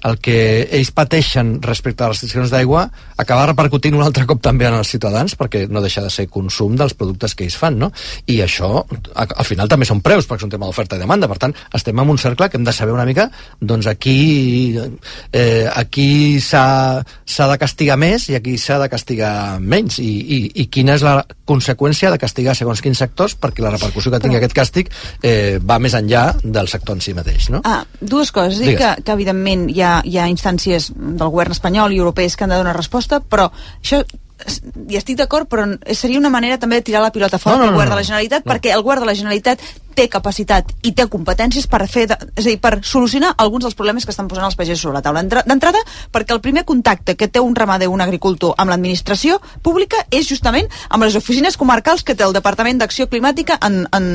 el que ells pateixen respecte a les restriccions d'aigua acaba repercutint un altre cop també en els ciutadans, perquè no deixa de ser consum dels productes que ells fan, no? I això, al final també són preus, perquè és un tema d'oferta i demanda, per tant, estem en un cercle que hem de saber una mica, doncs aquí eh, aquí s'ha de castigar més i aquí s'ha de castigar menys, i, i, i quina és la conseqüència de castigar segons quins sectors perquè la repercussió que tingui aquest càstig eh, va més enllà del sector en si mateix, no? Ah, dues coses. Dic que, que evidentment hi ha, hi ha instàncies del govern espanyol i europees que han de donar resposta, però això hi estic d'acord, però seria una manera també de tirar la pilota fora no, no, no, govern de la Generalitat, no. perquè el govern de la Generalitat té capacitat i té competències per fer, de, és a dir, per solucionar alguns dels problemes que estan posant els pagesos sobre la taula. D'entrada, perquè el primer contacte que té un ramader o un agricultor amb l'administració pública és justament amb les oficines comarcals que té el Departament d'Acció Climàtica en, en,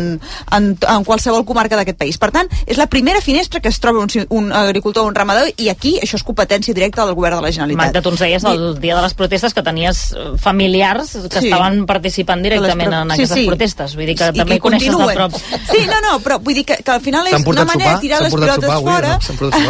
en, en qualsevol comarca d'aquest país. Per tant, és la primera finestra que es troba un, un agricultor o un ramader i aquí això és competència directa del govern de la Generalitat. Magda, tu ens deies el dia de les protestes que tenies familiars que sí. estaven participant directament en aquestes sí, sí. protestes. Vull dir que I també que coneixes de prop. Sí, no, no, però vull dir que, que al final és una manera de tirar les pilotes sopar, fora. Avui,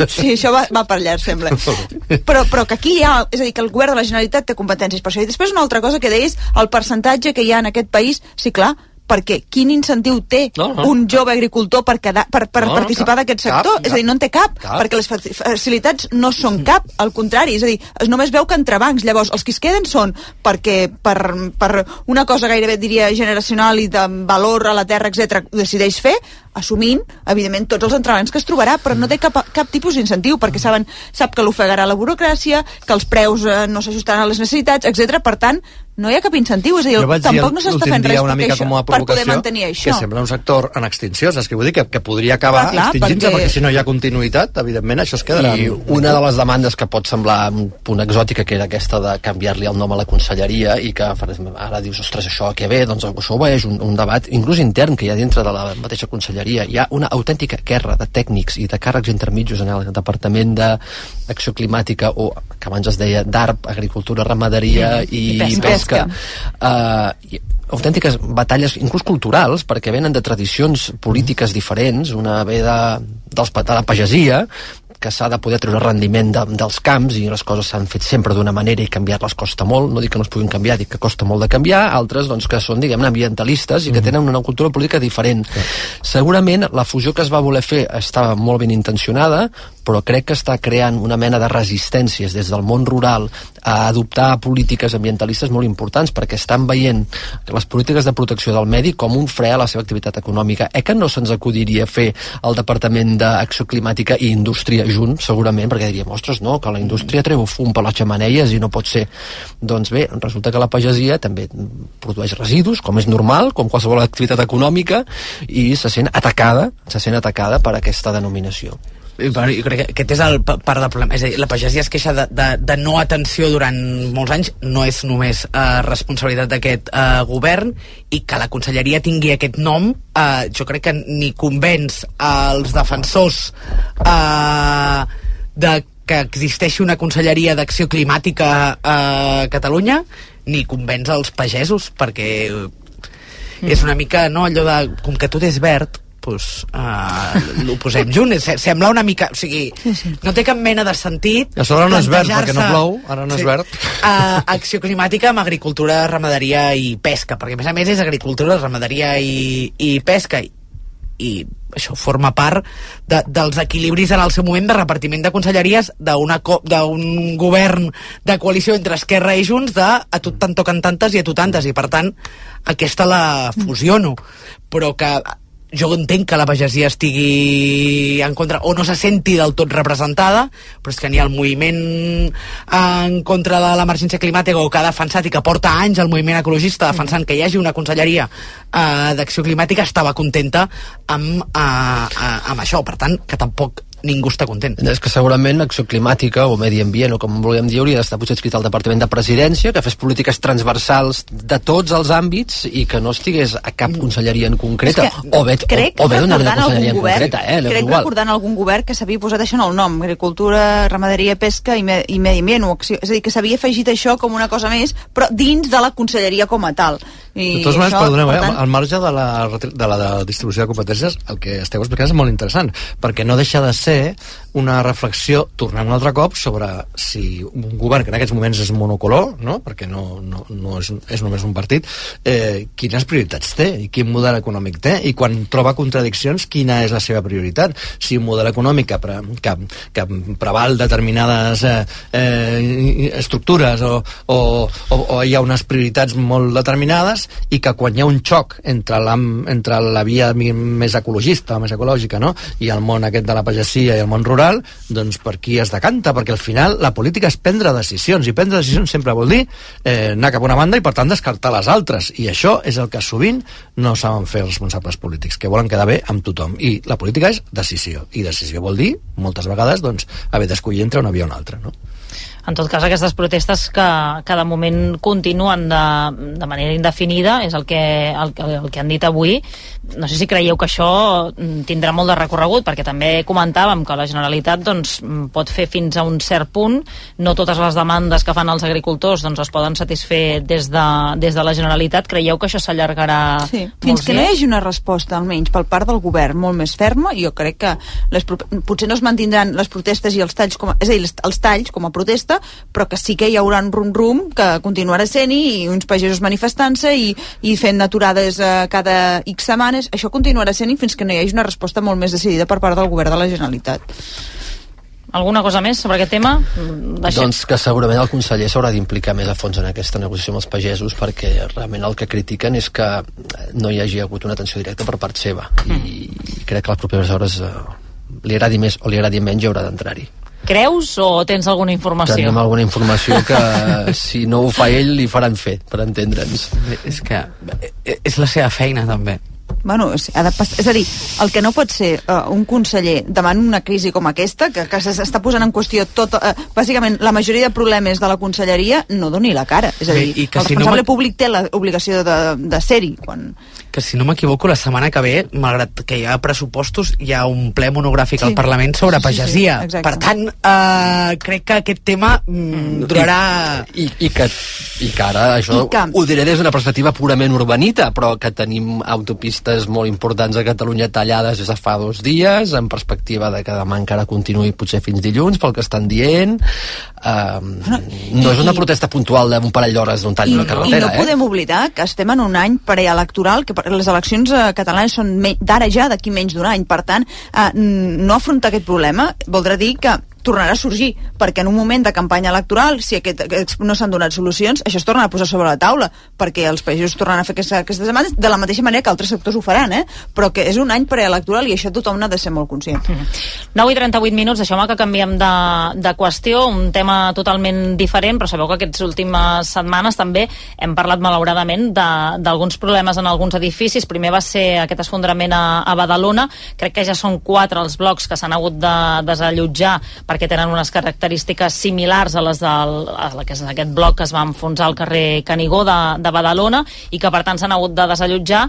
no? sí, això va, va per llarg, sembla. però, però que aquí hi ha, és a dir, que el govern de la Generalitat té competències per això. I després una altra cosa que deies, el percentatge que hi ha en aquest país, sí, clar, perquè quin incentiu té no, no, un jove agricultor per, quedar, per, per no, participar d'aquest sector? Cap, és a dir, no en té cap, cap, perquè les facilitats no són cap, al contrari, és a dir, es només veu que entre bancs, llavors els que es queden són perquè per, per una cosa gairebé diria generacional i de valor a la terra, etc decideix fer, assumint, evidentment, tots els entrenaments que es trobarà, però no té cap, cap tipus d'incentiu, perquè saben, sap que l'ofegarà la burocràcia, que els preus eh, no s'ajustaran a les necessitats, etc. Per tant, no hi ha cap incentiu, és a dir, tampoc no s'està fent res una mica això, com a per poder mantenir això. Que sembla un sector en extinció, saps què vull dir? Que, que podria acabar ah, extingint-se, perquè... perquè si no hi ha continuïtat, evidentment això es quedarà... I una de les demandes que pot semblar un punt exòtica, que era aquesta de canviar-li el nom a la conselleria, i que ara dius, ostres, això què ve? Doncs això és un, un debat, inclús intern, que hi ha dintre de la mateixa conselleria. Hi ha una autèntica guerra de tècnics i de càrrecs intermitjos en el Departament d'Acció Climàtica, o que abans es deia d'ARP, Agricultura, Ramaderia i, i pesca. pesca. Pesca eh, autèntiques batalles, inclús culturals, perquè venen de tradicions polítiques diferents, una ve de, dels, de la pagesia, que s'ha de poder treure rendiment de, dels camps i les coses s'han fet sempre d'una manera i canviar-les costa molt, no dic que no es puguin canviar, dic que costa molt de canviar, altres doncs, que són, diguem ambientalistes i que tenen una cultura política diferent. Sí. Segurament la fusió que es va voler fer estava molt ben intencionada, però crec que està creant una mena de resistències des del món rural a adoptar polítiques ambientalistes molt importants perquè estan veient les polítiques de protecció del medi com un fre a la seva activitat econòmica. Eh que no se'ns acudiria fer el Departament d'Acció Climàtica i Indústria junt, segurament, perquè diríem, ostres, no, que la indústria treu fum per les xamanelles i no pot ser. Doncs bé, resulta que la pagesia també produeix residus, com és normal, com qualsevol activitat econòmica, i se sent atacada, se sent atacada per aquesta denominació. Bueno, jo crec que aquest és el pa- part del problema. És a dir, la pagesia es queixa de, de, de no atenció durant molts anys, no és només eh, responsabilitat d'aquest eh, govern, i que la conselleria tingui aquest nom, eh, jo crec que ni convenç als defensors eh, de que existeixi una conselleria d'acció climàtica a Catalunya, ni convenç els pagesos, perquè és una mica, no, allò de, com que tot és verd, pues, uh, ho posem junt. Se- Sembla una mica... O sigui, sí, sí. no té cap mena de sentit... A sobre no és verd, perquè no plou, ara no és verd. Uh, acció climàtica amb agricultura, ramaderia i pesca, perquè a més a més és agricultura, ramaderia i, i pesca, i, i això forma part de, dels equilibris en el seu moment de repartiment de conselleries d'un govern de coalició entre Esquerra i Junts de a tu te'n toquen tantes i a tu tantes i per tant aquesta la fusiono però que jo entenc que la pagesia estigui en contra o no se senti del tot representada però és que ni el moviment en contra de l'emergència climàtica o que ha defensat i que porta anys el moviment ecologista defensant que hi hagi una conselleria eh, d'acció climàtica estava contenta amb, eh, eh, amb això. Per tant que tampoc ningú està content És que segurament acció climàtica o medi ambient o com vulguem dir hauria d'estar potser escrit al Departament de Presidència que fes polítiques transversals de tots els àmbits i que no estigués a cap conselleria en concreta És que o bé, crec o, o bé una conselleria en govern, concreta eh? crec igual. recordant algun govern que s'havia posat això en el nom agricultura, ramaderia, pesca i, me, i medi ambient o acció, és a dir, que s'havia afegit això com una cosa més però dins de la conselleria com a tal I De totes maneres, això, perdoneu, per eh, tant, al marge de la, de la de distribució de competències, el que esteu explicant és molt interessant, perquè no deixa de ser una reflexió, tornem un altre cop, sobre si un govern que en aquests moments és monocolor, no? perquè no, no, no és, és només un partit, eh, quines prioritats té i quin model econòmic té i quan troba contradiccions, quina és la seva prioritat. Si un model econòmic que, pre, que, que preval determinades eh, eh, estructures o, o, o, o hi ha unes prioritats molt determinades i que quan hi ha un xoc entre la, entre la via més ecologista, més ecològica, no? i el món aquest de la pagesia i el món rural, doncs per qui es decanta? Perquè al final la política és prendre decisions, i prendre decisions sempre vol dir eh, anar cap a una banda i per tant descartar les altres, i això és el que sovint no saben fer els responsables polítics, que volen quedar bé amb tothom, i la política és decisió, i decisió vol dir, moltes vegades, doncs, haver d'escollir entre una via o una altra, no? En tot cas, aquestes protestes que, que de moment continuen de, de manera indefinida, és el que, el, que- el que han dit avui. No sé si creieu que això mm, tindrà molt de recorregut, perquè també comentàvem que la Generalitat doncs, mm, pot fer fins a un cert punt. No totes les demandes que fan els agricultors doncs, es poden satisfer des de, des de la Generalitat. Creieu que això s'allargarà Sí, fins que no hi hagi una resposta, almenys per part del govern, molt més ferma, jo crec que les, potser no es mantindran les protestes i els talls, com a, és a dir, els talls com a protesta, però que sí que hi haurà un rum-rum que continuarà sent-hi i uns pagesos manifestant-se i, i fent aturades eh, cada X setmanes, això continuarà sent-hi fins que no hi hagi una resposta molt més decidida per part del govern de la Generalitat. Alguna cosa més sobre aquest tema? Mm, Deixem... Doncs que segurament el conseller s'haurà d'implicar més a fons en aquesta negociació amb els pagesos perquè realment el que critiquen és que no hi hagi hagut una atenció directa per part seva i crec que les properes hores eh, li agradi més o li agradi menys hi haurà d'entrar-hi. Creus o tens alguna informació? Tenim alguna informació que si no ho fa ell li faran fer per entendre'ns. és que eh, és la seva feina també Bueno, és, ha de pas, és a dir, el que no pot ser uh, un conseller davant una crisi com aquesta, que, que s'està posant en qüestió tot, uh, bàsicament la majoria de problemes de la conselleria, no doni la cara. És a Bé, dir, i que el si no responsable m'equi- públic té l'obligació de, de ser-hi. Quan... que si no m'equivoco la setmana que ve malgrat que hi ha pressupostos hi ha un ple monogràfic Sí. al Parlament sobre Sí, sí, sí, pagesia exacte. per tant eh, crec que aquest tema mm, durarà I, i, que, I que ara això I que- ho diré des d'una perspectiva purament urbanita, però que tenim autopistes molt importants a Catalunya tallades des de fa dos dies, en perspectiva de que demà encara continuï potser fins dilluns, pel que estan dient. Um, no és una protesta puntual d'un parell d'hores d'un tall I, d'una I carretera, no eh? podem oblidar que estem en un any preelectoral, que les eleccions eh, catalanes són d'ara ja, d'aquí menys d'un any. Per tant, eh, no afrontar aquest problema voldrà dir que tornarà a sorgir, perquè en un moment de campanya electoral, si aquest, aquest no s'han donat solucions, això es torna a posar sobre la taula, perquè els països tornaran a fer aquestes, aquestes demandes de la mateixa manera que altres sectors ho faran, eh? però que és un any preelectoral i això tothom n'ha de ser molt conscient. 9 i 38 minuts, deixeu-me que canviem de, de qüestió, un tema totalment diferent, però sabeu que aquestes últimes setmanes també hem parlat malauradament d'alguns problemes en alguns edificis. Primer va ser aquest esfondrament a, a Badalona, crec que ja són quatre els blocs que s'han hagut de desallotjar perquè tenen unes característiques similars a les del a la que és aquest bloc que es va enfonsar al carrer Canigó de, de Badalona i que per tant s'han hagut de desallotjar.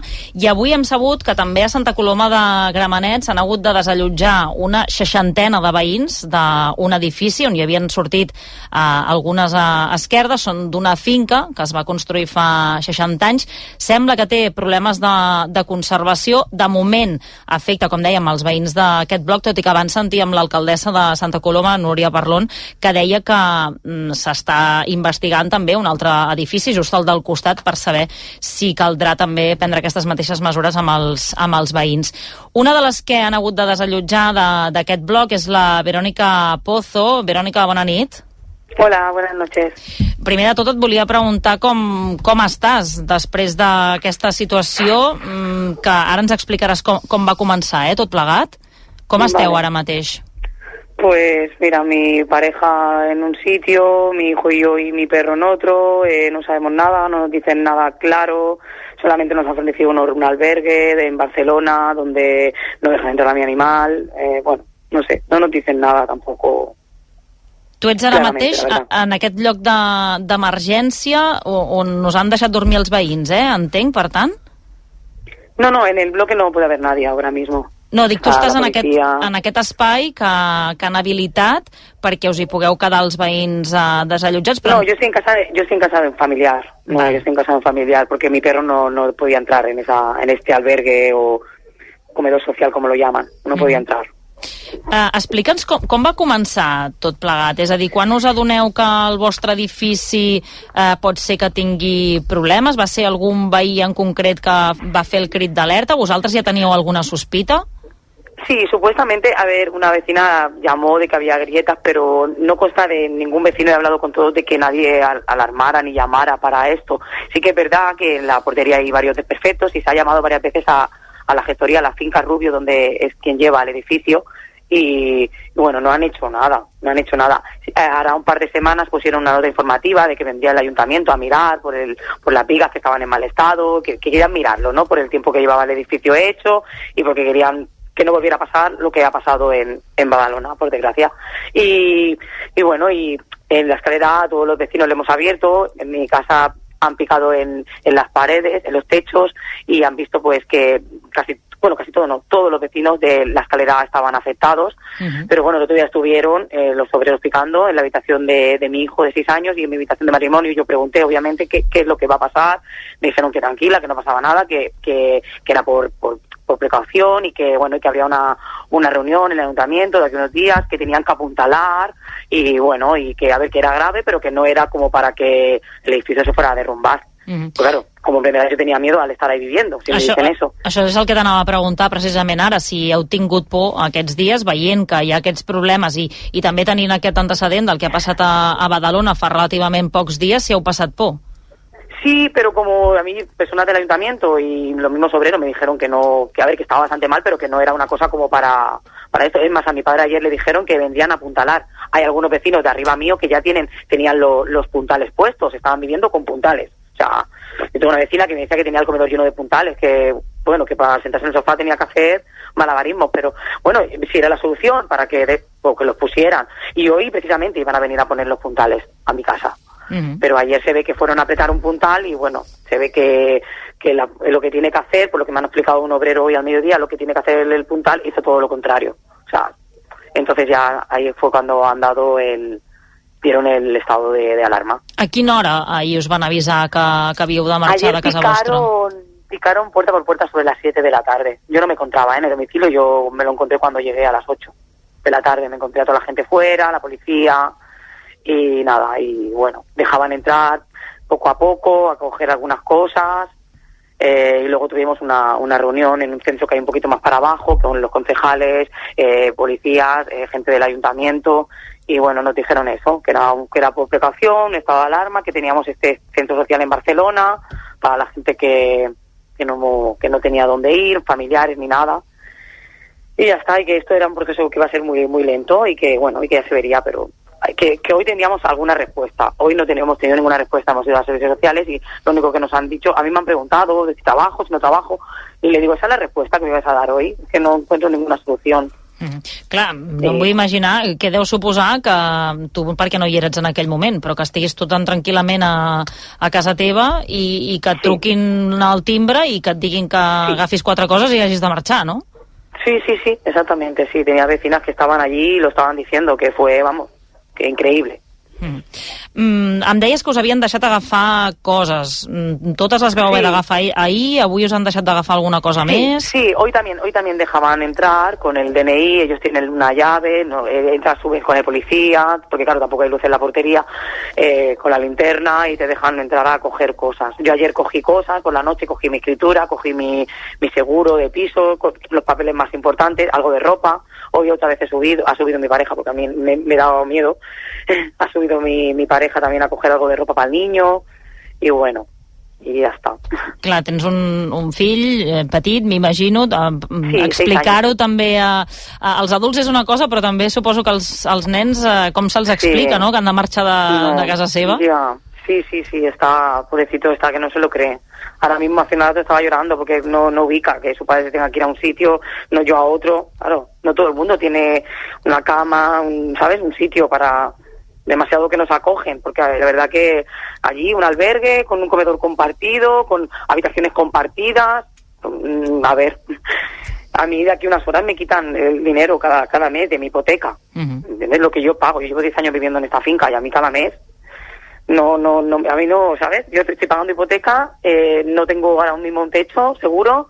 I avui hem sabut que també a Santa Coloma de Gramenet s'han hagut de desallotjar una seixantena de veïns d'un edifici on hi havien sortit eh, algunes eh, esquerdes, són d'una finca que es va construir fa 60 anys. Sembla que té problemes de, de conservació. De moment afecta, com dèiem, els veïns d'aquest bloc tot i que abans sentíem l'alcaldessa de Santa Coloma, Núria Parlon, que deia que mm, s'està investigant també un altre edifici just al del costat per saber si caldrà també prendre aquestes mateixes mesures amb els, amb els veïns. Una de les que han hagut de desallotjar de- d'aquest bloc és la Verònica Pozo. Verònica, bona nit. Hola, buenas noches. Primer de tot et volia preguntar com, com estàs després d'aquesta situació, mm, que ara ens explicaràs com, com va començar, eh, tot plegat. Com esteu Vale. ara mateix? Pues mira, mi pareja en un sitio, mi hijo y yo y mi perro en otro, eh, no sabemos nada, no nos dicen nada claro, solamente nos ha ofrecido un, un albergue de- en Barcelona donde no dejan entrar a mi animal, eh, bueno, no sé, no nos dicen nada tampoco. Tu ets ara mateix a, en aquest lloc de- d'emergència o- on nos han deixat dormir els veïns, eh? Entenc, per tant? No, no, en el bloque no puede haber nadie ahora mismo. No, dic, tu Està estàs en aquest, en aquest espai que, que han habilitat perquè us hi pugueu quedar els veïns eh, desallotjats, però No, yo estoy en casa de, yo estoy en casa de un familiar. No, yo estoy en casa de un familiar porque mi perro no, no podía entrar en esa, en este albergue o comedor social como lo llaman. No podía entrar. Eh, Explica'ns com, com va començar tot plegat. És a dir, quan us adoneu que el vostre edifici eh, pot ser que tingui problemes? Va ser algun veí en concret que va fer el crit d'alerta? Vosaltres ja teníeu alguna sospita? Sí, supuestamente, a ver, una vecina llamó de que había grietas, pero no consta de ningún vecino, he hablado con todos de que nadie al- alarmara ni llamara para esto. Sí que es verdad que en la portería hay varios desperfectos y se ha llamado varias veces a, a la gestoría, a la finca Rubio, donde es quien lleva el edificio, y, bueno, no han hecho nada, no han hecho nada. Eh, Ahora un par de semanas pusieron una nota informativa de que vendría el ayuntamiento a mirar por, el, por las vigas que estaban en mal estado, que querían mirarlo, ¿no? Por el tiempo que llevaba el edificio hecho y porque querían que no volviera a pasar lo que ha pasado en, en Badalona, por desgracia. Y, y bueno, y en la escalera a todos los vecinos le hemos abierto, en mi casa han picado en, en las paredes, en los techos y han visto pues que casi, bueno, casi todos, no, todos los vecinos de la escalera estaban afectados. Pero bueno, el otro día estuvieron eh, los obreros picando en la habitación de, de mi hijo de seis años y en mi habitación de matrimonio. Y yo pregunté, obviamente, qué, qué es lo que va a pasar. Me dijeron que tranquila, que no pasaba nada, que, que, que era por, por, por precaución y que bueno y que habría una, una reunión en el ayuntamiento de aquí a unos días que tenían que apuntalar y bueno y que a ver que era grave pero que no era como para que el edificio se fuera a derrumbar. Pues claro, como enfermedad yo tenía miedo al estar ahí viviendo, si me dicen eso. això és el que t'anava a preguntar precisament ara, si heu tingut por aquests dies veient que hi ha aquests problemes i, i també tenint aquest antecedent del que ha passat a, a Badalona fa relativament pocs dies, si heu passat por. Sí, pero como a mí personas del ayuntamiento y los mismos obreros me dijeron que no, que a ver, que estaba bastante mal, pero que no era una cosa como para, para esto. Es más, a mi padre ayer le dijeron que vendrían a apuntalar. Hay algunos vecinos de arriba mío que ya tienen, tenían lo- los puntales puestos, estaban viviendo con puntales. O sea, yo tengo una vecina que me decía que tenía el comedor lleno de puntales, que bueno, que para sentarse en el sofá tenía que hacer malabarismos, pero bueno, si era la solución para que, de- que los pusieran. Y hoy precisamente iban a venir a poner los puntales a mi casa pero ayer se ve que fueron a apretar un puntal y bueno, se ve que, que la- lo que tiene que hacer, por lo que me han explicado un obrero hoy al mediodía, lo que tiene que hacer el, puntal hizo todo lo contrario. O sea, entonces ya ahí fue cuando han dado el, dieron el estado de, de alarma. A quina hora ahir us van avisar que, que havíeu de marxar Ayer de casa vostra? picaron, picaron puerta por puerta sobre las 7 de la tarde. Yo no me encontraba ¿eh? en el domicilio, yo me lo encontré cuando llegué a las 8 de la tarde. Me encontré a toda la gente fuera, la policía y nada, y bueno, dejaban entrar poco a poco, a coger algunas cosas. Eh, y luego tuvimos una, una reunión en un centro que hay un poquito más para abajo con los concejales, eh, policías, eh, gente del ayuntamiento y bueno, nos dijeron eso, que era, que era por precaución, estado de alarma, que teníamos este centro social en Barcelona para la gente que, que, no, que no tenía dónde ir, familiares ni nada. Y ya está, y que esto era un proceso que iba a ser muy muy lento y que bueno, y que ya se vería, pero que, que hoy tendríamos alguna respuesta. Hoy no tenemos tenido ninguna respuesta, hemos ido a los servicios sociales y lo único que nos han dicho, a mí me han preguntado de si trabajo, si no trabajo, y le digo, esa es la respuesta que me vas a dar hoy, que no encuentro ninguna solución. Mm. Clar, no em vull imaginar què deu suposar que tu, perquè no hi eres en aquell moment, però que estiguis tu tan tranquil·lament a, a casa teva i, i que et truquin al timbre i que et diguin que sí. agafis quatre coses i hagis de marxar, no? Sí, sí, sí, exactamente, sí. Tenía vecinas que estaban allí y lo estaban diciendo, que fue, vamos, que increíble. Mm. Mm, em deies que us havien deixat agafar coses. Mm, totes les veu haver Sí. d'agafar ahir, avui us han deixat d'agafar alguna cosa Sí, més? sí, hoy también, hoy también dejaban entrar con el DNI, ellos tienen una llave, no, eh, entras, subes con el policía, porque claro, tampoco hay luz en la portería, eh, con la linterna y te dejan entrar a coger cosas. Yo ayer cogí cosas, por la noche cogí mi escritura, cogí mi, mi seguro de piso, los papeles más importantes, algo de ropa. Hoy otra vez he subido, ha subido mi pareja porque a mí me, me dado miedo. ha subido mi, mi pareja también a coger algo de ropa para el niño y bueno, y ya está. Clar, tens un, un fill eh, petit, m'imagino, eh, Sí, explicar-ho també a, a, als adults és una cosa, però també suposo que els, als nens, eh, com se'ls explica, no?, que han de marxar de, No, de casa seva. Ya, sí, sí, sí, está, pobrecito está, que no se lo cree. Ahora mismo hace nada estaba llorando porque no, no ubica que su padre se tenga que ir a un sitio, no yo a otro. Claro, no todo el mundo tiene una cama, un, ¿sabes? Un sitio para demasiado que nos acogen, porque la verdad que allí un albergue con un comedor compartido, con habitaciones compartidas, mm, a ver, a mí de aquí unas horas me quitan el dinero cada, cada mes de mi hipoteca. ¿Entiendes? Lo que yo pago. Yo llevo 10 años viviendo en esta finca y a mí cada mes. No, no, no, a mí no, ¿sabes? Yo estoy pagando hipoteca, eh, no tengo ahora mismo un techo seguro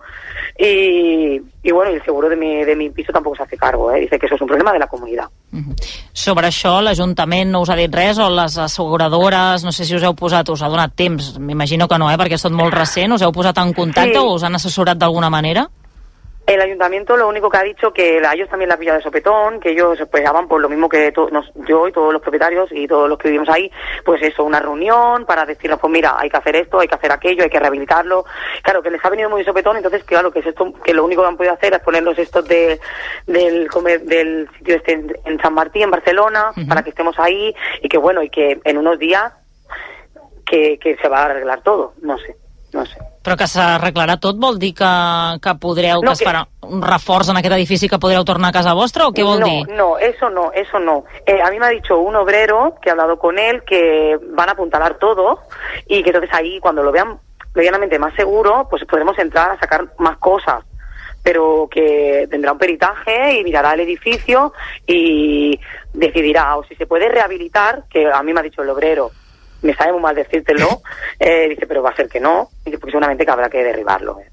y, y bueno, el seguro de mi, de mi piso tampoco se hace cargo, ¿eh? Dice que eso es un problema de la comunidad. Sobre això, l'Ajuntament no us ha dit res, o les asseguradores, no sé si us heu posat, us ha donat temps, m'imagino que no, eh, perquè és tot molt recent, us heu posat en contacte Sí. o us han assessorat d'alguna manera? El ayuntamiento lo único que ha dicho que a ellos también la pilla de sopetón, que ellos pues van por lo mismo que to- nos- yo y todos los propietarios y todos los que vivimos ahí, pues eso, una reunión para decirnos, pues mira, hay que hacer esto, hay que hacer aquello, hay que rehabilitarlo. Claro, que les ha venido muy de sopetón, entonces claro, que es esto, que lo único que han podido hacer es ponernos estos de, del, del sitio este en, en San Martín, en Barcelona, para que estemos ahí y que bueno, y que en unos días que, que se va a arreglar todo, no sé, no sé. Però que s'arreglarà tot vol dir que, que podreu, No, que es farà un reforç en aquest edifici que podreu tornar a casa vostra, o què vol no, dir? No, eso no, eso no. Eh, a mí me ha dicho un obrero que ha hablado con él que van a apuntalar todo y que entonces ahí cuando lo vean medianamente más seguro, pues podremos entrar a sacar más cosas pero que tendrá un peritaje y mirará el edificio y decidirá o si se puede rehabilitar, que a mí me ha dicho el obrero, me sabe muy mal decírtelo, eh, dice, pero va a ser que no, dice, porque seguramente que habrá que derribarlo. eh.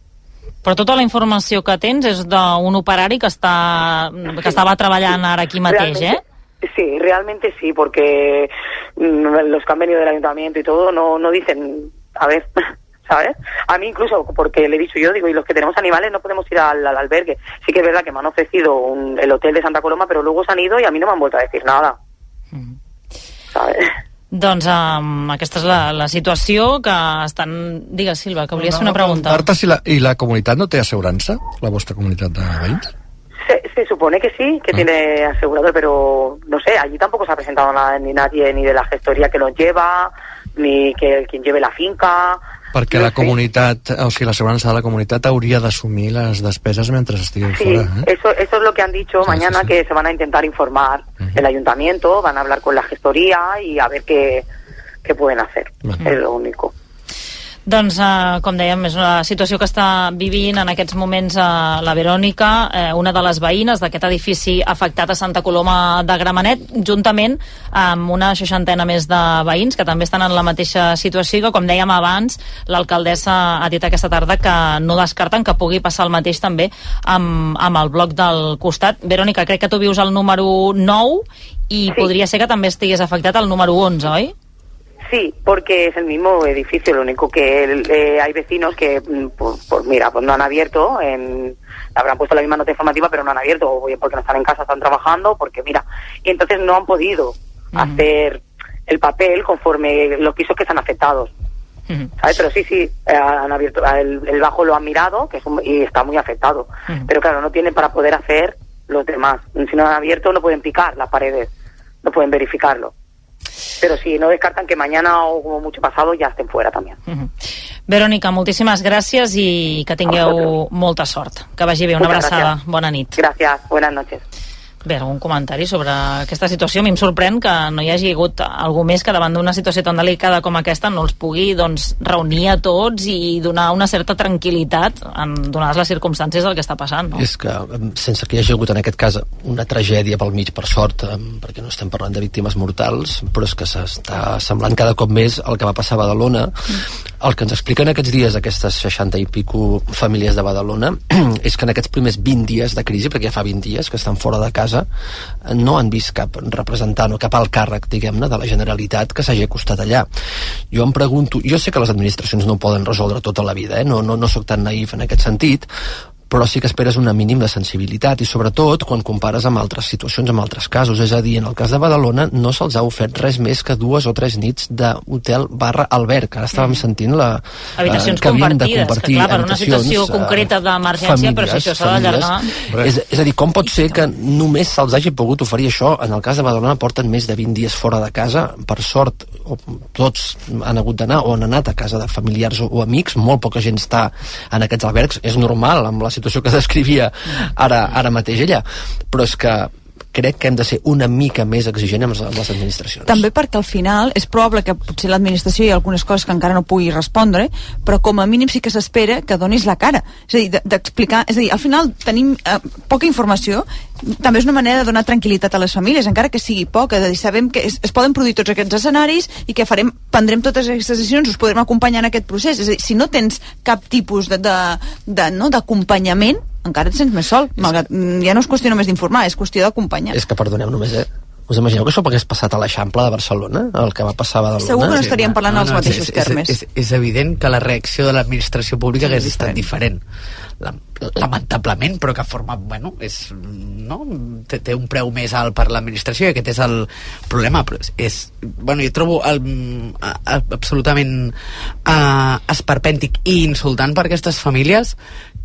Però tota la informació que tens és d'un operari que, està, que estava treballant ara aquí mateix, eh? Realmente- Sí, realmente sí, porque mm, los que han venido del ayuntamiento y todo no, no dicen, a ver, ¿sabes? A mí incluso, porque le he dicho yo, digo, y los que tenemos animales no podemos ir al, al albergue. Sí que es verdad que me han ofrecido un- el hotel de Santa Coloma, pero luego se han ido y a mí no me han vuelto a decir nada. ¿Sabes? Doncs um, aquesta és la, la situació que estan... Digues, Silva, que volies fer una pregunta. Marta, si la, i la comunitat no té assegurança? La vostra comunitat de veïns? Se, se supone que sí, que tiene asegurador, pero no sé, allí tampoco se ha presentado nada, ni nadie, ni de la gestoría que los lleva, ni que quien lleve la finca. Perquè la comunitat, o sigui, l'assegurança de la comunitat hauria d'assumir les despeses mentre estigueu Sí, fora. Eh? eso, eso es lo que han dicho mañana, que se van a intentar informar el ayuntamiento, van a hablar con la gestoría y a ver qué, qué pueden hacer. Es lo único. Doncs, eh, com dèiem, és una situació que està vivint en aquests moments eh, la Verònica, eh, una de les veïnes d'aquest edifici afectat a Santa Coloma de Gramenet, juntament amb una seixantena més de veïns que també estan en la mateixa situació i que, com dèiem abans, l'alcaldessa ha dit aquesta tarda que no descarten que pugui passar el mateix també amb, amb el bloc del costat. Verònica, crec que tu vius al número 9 i podria ser que també estigués afectat al número 11, oi? Sí, porque es el mismo edificio, lo único que eh, hay vecinos que, mm, pues, pues mira, pues no han abierto, en, habrán puesto la misma nota informativa, pero no han abierto, porque no están en casa, están trabajando, porque mira, y entonces no han podido hacer el papel conforme los pisos que están afectados. ¿sabes? Pero sí, sí, eh, han abierto, el, el bajo lo han mirado que es un- y está muy afectado. Pero claro, no tienen para poder hacer los demás. Si no han abierto, no pueden picar las paredes, no pueden verificarlo. Pero sí, no descartan que mañana o como mucho pasado ya estén fuera también. Verònica, moltíssimes gràcies i que tingueu molta sort. Que vagi bé, una Moltes abraçada. gràcies. Bona nit. Gracias, buenas noches. Bé, algun comentari sobre aquesta situació? A mi em sorprèn que no hi hagi hagut algú més que davant d'una situació tan delicada com aquesta no els pugui doncs, reunir a tots i donar una certa tranquil·litat en donades les circumstàncies del que està passant. No? És que, sense que hi hagi hagut en aquest cas una tragèdia pel mig, per sort, perquè no estem parlant de víctimes mortals, però és que s'està semblant cada cop més el que va passar a Badalona. El que ens expliquen aquests dies aquestes 60 i pico famílies de Badalona és que en aquests primers 20 dies de crisi, perquè ja fa 20 dies que estan fora de casa, no han vist cap representant o cap alt càrrec, diguem-ne, de la Generalitat que s'hagi acostat allà. Jo em pregunto, jo sé que les administracions no poden resoldre tota la vida, eh? no, no, no sóc tan naïf en aquest sentit, però sí que esperes una mínim de sensibilitat i sobretot quan compares amb altres situacions, amb altres casos, és a dir, en el cas de Badalona no se'ls ha ofert res més que dues o tres nits d'hotel barra alberg, ara estàvem sentint la, Mm. Habitacions eh, que havien de compartides, que compartir clar, per una situació eh, concreta d'emergència, però si això s'ha d'allargar... És, és a dir, com pot ser que només se'ls hagi pogut oferir això? En el cas de Badalona porten més de 20 dies fora de casa, per sort, o tots han hagut d'anar o han anat a casa de familiars o, o amics, molt poca gent està en aquests albergs, és normal amb la situació que descrivia ara, ara mateix ella, però és que crec que hem de ser una mica més exigent amb amb les administracions. També perquè al final és probable que potser l'administració hi ha algunes coses que encara no pugui respondre, però com a mínim sí que s'espera que donis la cara. És a dir, de- d'explicar... És a dir, al final tenim eh, poca informació, també és una manera de donar tranquil·litat a les famílies, encara que sigui poca, a dir, sabem que es, es poden produir tots aquests escenaris i que farem, prendrem totes aquestes decisions, us podrem acompanyar en aquest procés. És a dir, si no tens cap tipus de, de, de, no, d'acompanyament, encara et sents més sol. Malgrat, mm, ja no és qüestió només d'informar, és qüestió d'acompanyar. És que, perdoneu només, eh? Us imagineu que això hagués passat a l'Eixample de Barcelona, el que va passar a Badalona? Segur que no estaríem parlant als mateixos és, termes. És, és, és evident que la reacció de l'administració pública hagués estat diferent. La, lamentablement, però que forma, bueno, és, no? té, té un preu més alt per l'administració i aquest és el problema, però és, és bueno, jo trobo el, a, a, absolutament uh, esperpèntic i insultant per aquestes famílies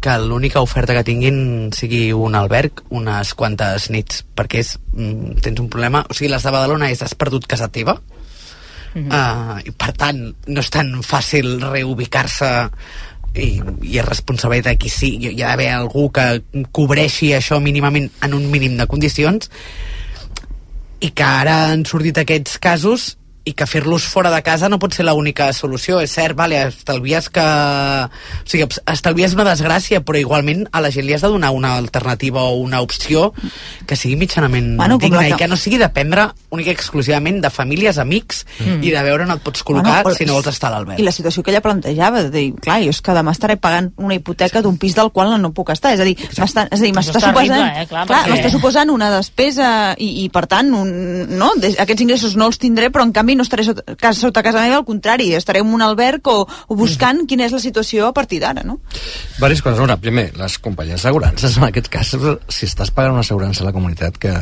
que l'única oferta que tinguin sigui un alberg unes quantes nits, perquè és, mm, tens un problema, o sigui, les de Badalona és has perdut casa teva, uh, i per tant no és tan fàcil reubicar-se i, i és responsabilitat de qui sí hi ha d'haver algú que cobreixi això mínimament en un mínim de condicions. I que ara han sortit aquests casos i que fer-los fora de casa no pot ser l'única solució. És cert, vale, estalvies que... O sigui, estalvies una desgràcia, però igualment a la gent li has de donar una alternativa o una opció que sigui mitjanament Bueno, digna la i que- que no sigui dependre única i exclusivament de famílies, amics Mm. i de veure on et pots col·locar Bueno, si no vols estar a l'alberg. I la situació que ella plantejava, de dir, clar, jo és que demà estaré pagant una hipoteca d'un pis del qual no puc estar. És a dir, m'està és a dir, Això m'està és suposant, eh? Clar, clar, perquè- suposant una despesa i, i per tant, un, no? Aquests ingressos no els tindré, però en canvi no estaré sota casa, sota casa meva, al contrari, estaré en un alberg o, o buscant Mm. quina és la situació a partir d'ara, no? Diverses coses. Una, primer, les companyies d'assegurances, en aquest cas, si estàs pagant una assegurança a la comunitat, que,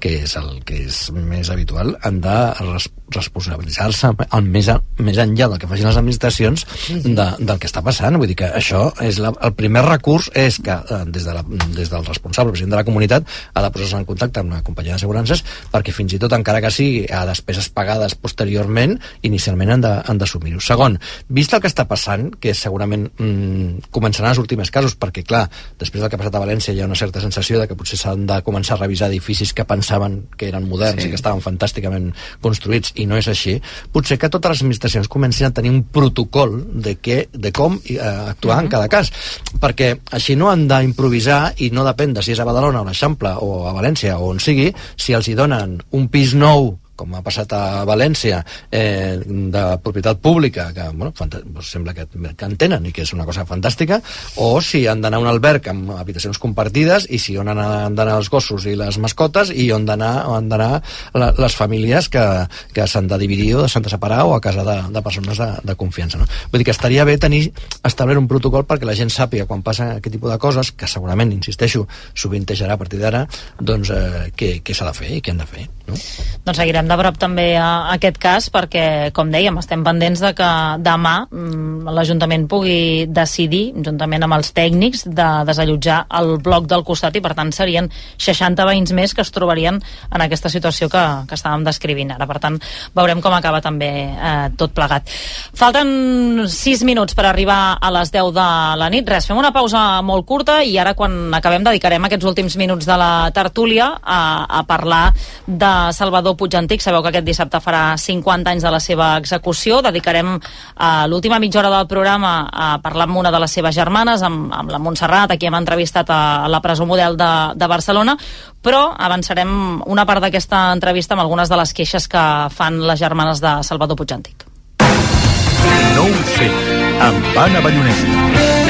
que és el que és més habitual, han de res, responsabilitzar-se més, a, més enllà del que facin les administracions de, del que està passant. Vull dir que això és la, el primer recurs és que eh, des, de la, des del responsable, president de la comunitat, ha de posar-se en contacte amb una companyia d'assegurances perquè fins i tot, encara que sigui a despeses pagades posteriorment, inicialment han d'assumir-ho. Segon, vist el que està passant, que segurament mm, començaran els últims casos, perquè clar, després del que ha passat a València hi ha una certa sensació de que potser s'han de començar a revisar edificis que pensaven que eren moderns Sí. i que estaven fantàsticament construïts i no és així, potser que totes les administracions comencin a tenir un protocol de, què, de com eh, actuar en cada cas, perquè així no han d'improvisar i no depèn de si és a Badalona o a l'Eixample o a València o on sigui, si els hi donen un pis nou com ha passat a València, eh, de propietat pública, que bueno, sembla que, que en tenen i que és una cosa fantàstica, o si han d'anar a un alberg amb habitacions compartides i si on han d'anar els gossos i les mascotes i on han d'anar les famílies que, que s'han de dividir o s'han de separar o a casa de, de persones de, de confiança. No? Vull dir que estaria bé tenir establir un protocol perquè la gent sàpiga quan passa aquest tipus de coses, que segurament, insisteixo, sovintejarà a partir d'ara, doncs eh, què, què s'ha de fer i què han de fer. No? Doncs seguirem de prop també a, aquest cas perquè, com dèiem, estem pendents de que demà mm, l'Ajuntament pugui decidir, juntament amb els tècnics, de desallotjar el bloc del costat i, per tant, serien 60 veïns més que es trobarien en aquesta situació que, que estàvem descrivint ara. Per tant, veurem com acaba també eh, tot plegat. Falten 6 minuts per arribar a les 10 de la nit. Res, fem una pausa molt curta i ara, quan acabem, dedicarem aquests últims minuts de la tertúlia a, a parlar de Salvador Puigantic. Sabeu que aquest dissabte farà 50 anys de la seva execució. Dedicarem a l'última mitja hora del programa a parlar amb una de les seves germanes, amb, amb la Montserrat, a qui hem entrevistat a, a la presó model de, de Barcelona, però avançarem una part d'aquesta entrevista amb algunes de les queixes que fan les germanes de Salvador Puigantic. No ho sé, amb Anna Ballonesta.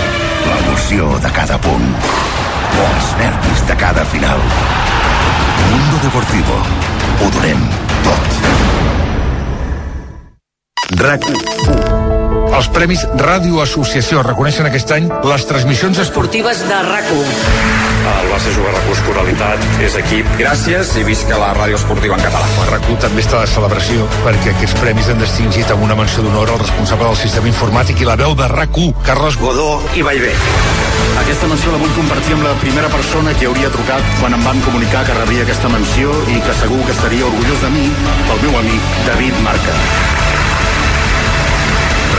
L'emoció de cada punt. Els nervis de cada final. Mundo Deportivo. Ho donem tot. RAC 1. Els Premis Ràdio Associació reconeixen aquest any les transmissions esportives de RAC1. El Barça juga recurs coralitat, és equip. Gràcies i visca la ràdio esportiva en català. El RAC1 també està de celebració perquè aquests premis han distingit amb una menció d'honor al responsable del sistema informàtic i la veu de RAC1, Carles Godó i Vallvé. Aquesta menció la vull compartir amb la primera persona que hauria trucat quan em van comunicar que rebia aquesta menció i que segur que estaria orgullós de mi, pel meu amic David Marca.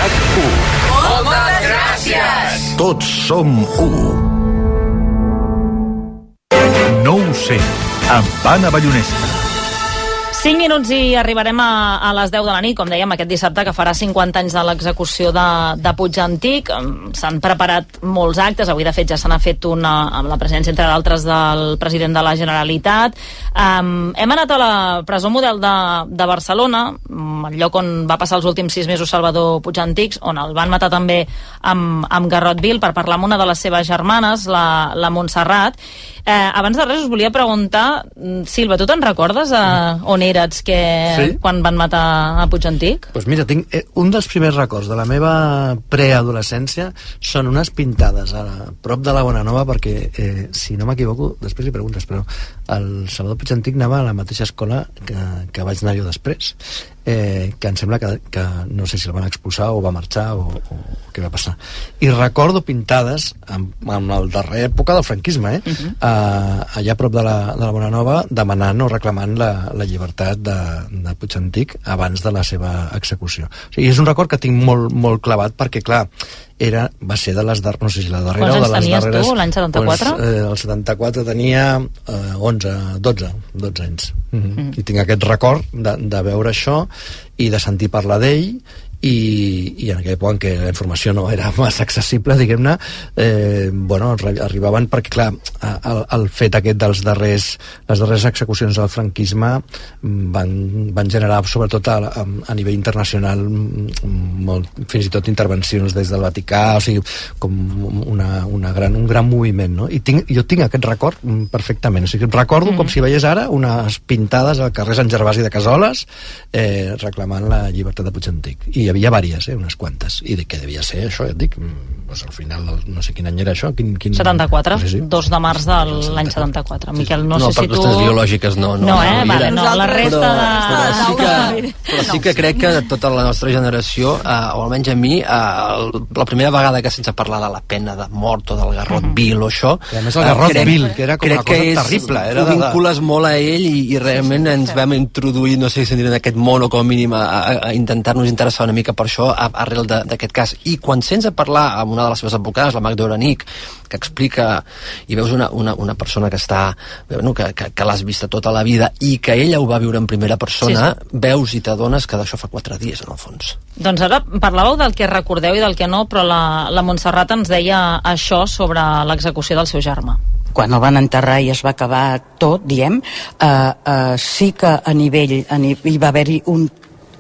RAC1. Moltes gràcies! Tots som u. No ho sé, amb Anna Ballonesta. 5 minuts i arribarem a, a les 10 de la nit, com dèiem, aquest dissabte que farà 50 anys de l'execució de, de Puig Antic. Em, S'han preparat molts actes, avui de fet ja se n'ha fet una amb la presència, entre d'altres, del president de la Generalitat. Um, hem anat a la presó model de, de Barcelona, mm, el lloc on va passar els últims 6 mesos Salvador Puig Antics, on el van matar també amb, amb Garrot Vil per parlar amb una de les seves germanes, la, la Montserrat. Eh, abans de res us volia preguntar, mm, Silva, tu te'n recordes a on eres que, Sí. quan van matar a Puig Antic? Pues mira, tinc, eh, un dels primers records de la meva preadolescència són unes pintades a, la, prop de la Bonanova perquè, eh, si no m'equivoco, després li preguntes, però el Salvador Puig Antic anava a la mateixa escola que, que vaig anar jo després eh, que em sembla que, que no sé si el van expulsar o va marxar o, o què va passar i recordo pintades en, en la darrera època del franquisme eh? Uh -huh. uh, allà a prop de la, de la Bonanova demanant o reclamant la, la llibertat de, de Puig Antic abans de la seva execució o sigui, és un record que tinc molt, molt clavat perquè clar, era, va ser de les dar no sé si la darrera Quants o de les darreres tu, l'any 74? Doncs, eh, el 74 tenia eh, 11, 12 12 anys mm -hmm. i tinc aquest record de, de veure això i de sentir parlar d'ell i, i en aquella època en què la informació no era massa accessible, diguem-ne, eh, bueno, arri- arribaven perquè, clar, el, el fet aquest dels darrers, les darreres execucions del franquisme mm, van, van generar, sobretot a, a, a nivell internacional, mm, molt, fins i tot intervencions des del Vaticà, o sigui, com una, una gran, un gran moviment, no? I tinc, jo tinc aquest record mm, perfectament, o sigui, recordo mm -hmm. com si veiés ara unes pintades al carrer Sant Gervasi de Casoles eh, reclamant la llibertat de Puig Antic. I havia vàries, eh, unes quantes, i de què devia ser això, ja et dic, mm, doncs al final, no sé quin any era això, quin... quin... 74, Sí, sí. 2 de març de l'any 74. Miquel, no, no, sé per si tu... qüestions biològiques no. No, No, eh? mira, Vale, no, la resta però, de... Però sí que, però sí que crec que tota la nostra generació, eh, o almenys a mi, eh, el, la primera vegada que sense parlar de la pena de mort o del garrot Mm. vil o això... I a més el garrot crec, vil, que era com crec una cosa que és, terrible, era ho vincules molt a ell i, i realment ens vam introduir, no sé si en aquest món o com a mínim a, a, a intentar-nos interessar una mica per això arrel de- d'aquest cas. I quan sents a parlar amb una de les seves advocades, la Magda Oranic, que explica i veus una, una, una persona que està bueno, que, que, que l'has vista tota la vida i que ella ho va viure en primera persona, Sí, sí, veus i t'adones que d'això fa quatre dies, en el fons. Doncs ara parlàveu del que recordeu i del que no, però la, la Montserrat ens deia això sobre l'execució del seu germà. quan el van enterrar i es va acabar tot, diem, eh, eh, sí que a nivell, a ni hi va haver-hi un,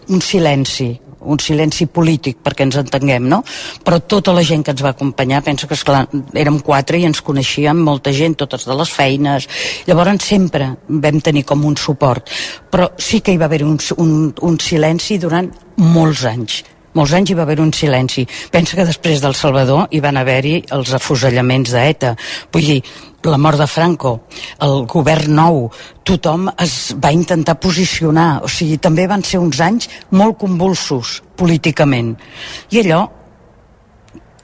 un silenci un silenci polític, perquè ens entenguem, no? Però tota la gent que ens va acompanyar, penso que, esclar, érem quatre i ens coneixíem molta gent, totes de les feines. Llavors sempre vam tenir com un suport. Però sí que hi va haver un, un, un silenci durant molts anys molts anys hi va haver un silenci. Pensa que després del Salvador hi van haver-hi els afusellaments d'ETA. Vull dir, la mort de Franco, el govern nou, tothom es va intentar posicionar. O sigui, també van ser uns anys molt convulsos políticament. I allò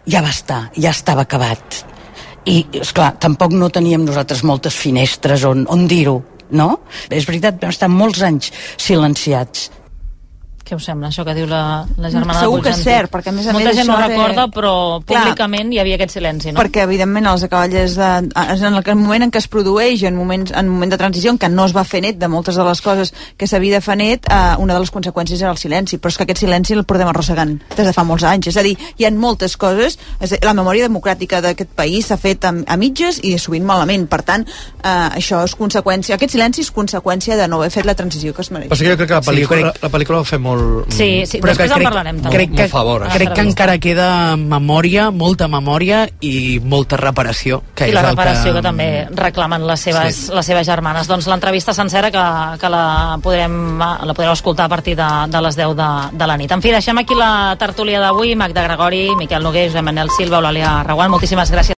ja va estar, ja estava acabat. I, és clar, tampoc no teníem nosaltres moltes finestres on, on dir-ho, no? És veritat, vam estar molts anys silenciats. Què us sembla, això que diu la, la germana Segur de que és cert, perquè a més a Molta més gent no això ho de- recorda, però Clar. públicament hi havia aquest silenci, no? perquè evidentment a les acaballes de, en el que- en el moment en què es produeix en moments en moment de transició en què no es va fer net de moltes de les coses que s'havia de fer net eh, una de les conseqüències era el silenci. Però és que aquest silenci el portem arrossegant des de fa molts anys. És a dir, hi ha moltes coses. És dir, la memòria democràtica d'aquest país s'ha fet a, a mitges i sovint malament. Per tant, eh, això és conseqüència aquest silenci és conseqüència de no haver fet la transició que es mereix Però sí que jo crec que la Sí, pel·lícula, crec- la pel·lícula va fer molt... Sí, sí, Però després que en crec- parlarem també. Crec que, Molt favor, eh? crec que encara queda memòria, molta memòria i molta reparació. Que I és la reparació que... que, també reclamen les seves, Sí. les seves germanes. Doncs l'entrevista sencera que, que la, podrem, la podreu escoltar a partir de, de les 10 de, de la nit. En fi, deixem aquí la tertúlia d'avui. Magda Gregori, Miquel Noguer, Josep Manel Silva, Eulàlia Reguant, moltíssimes gràcies.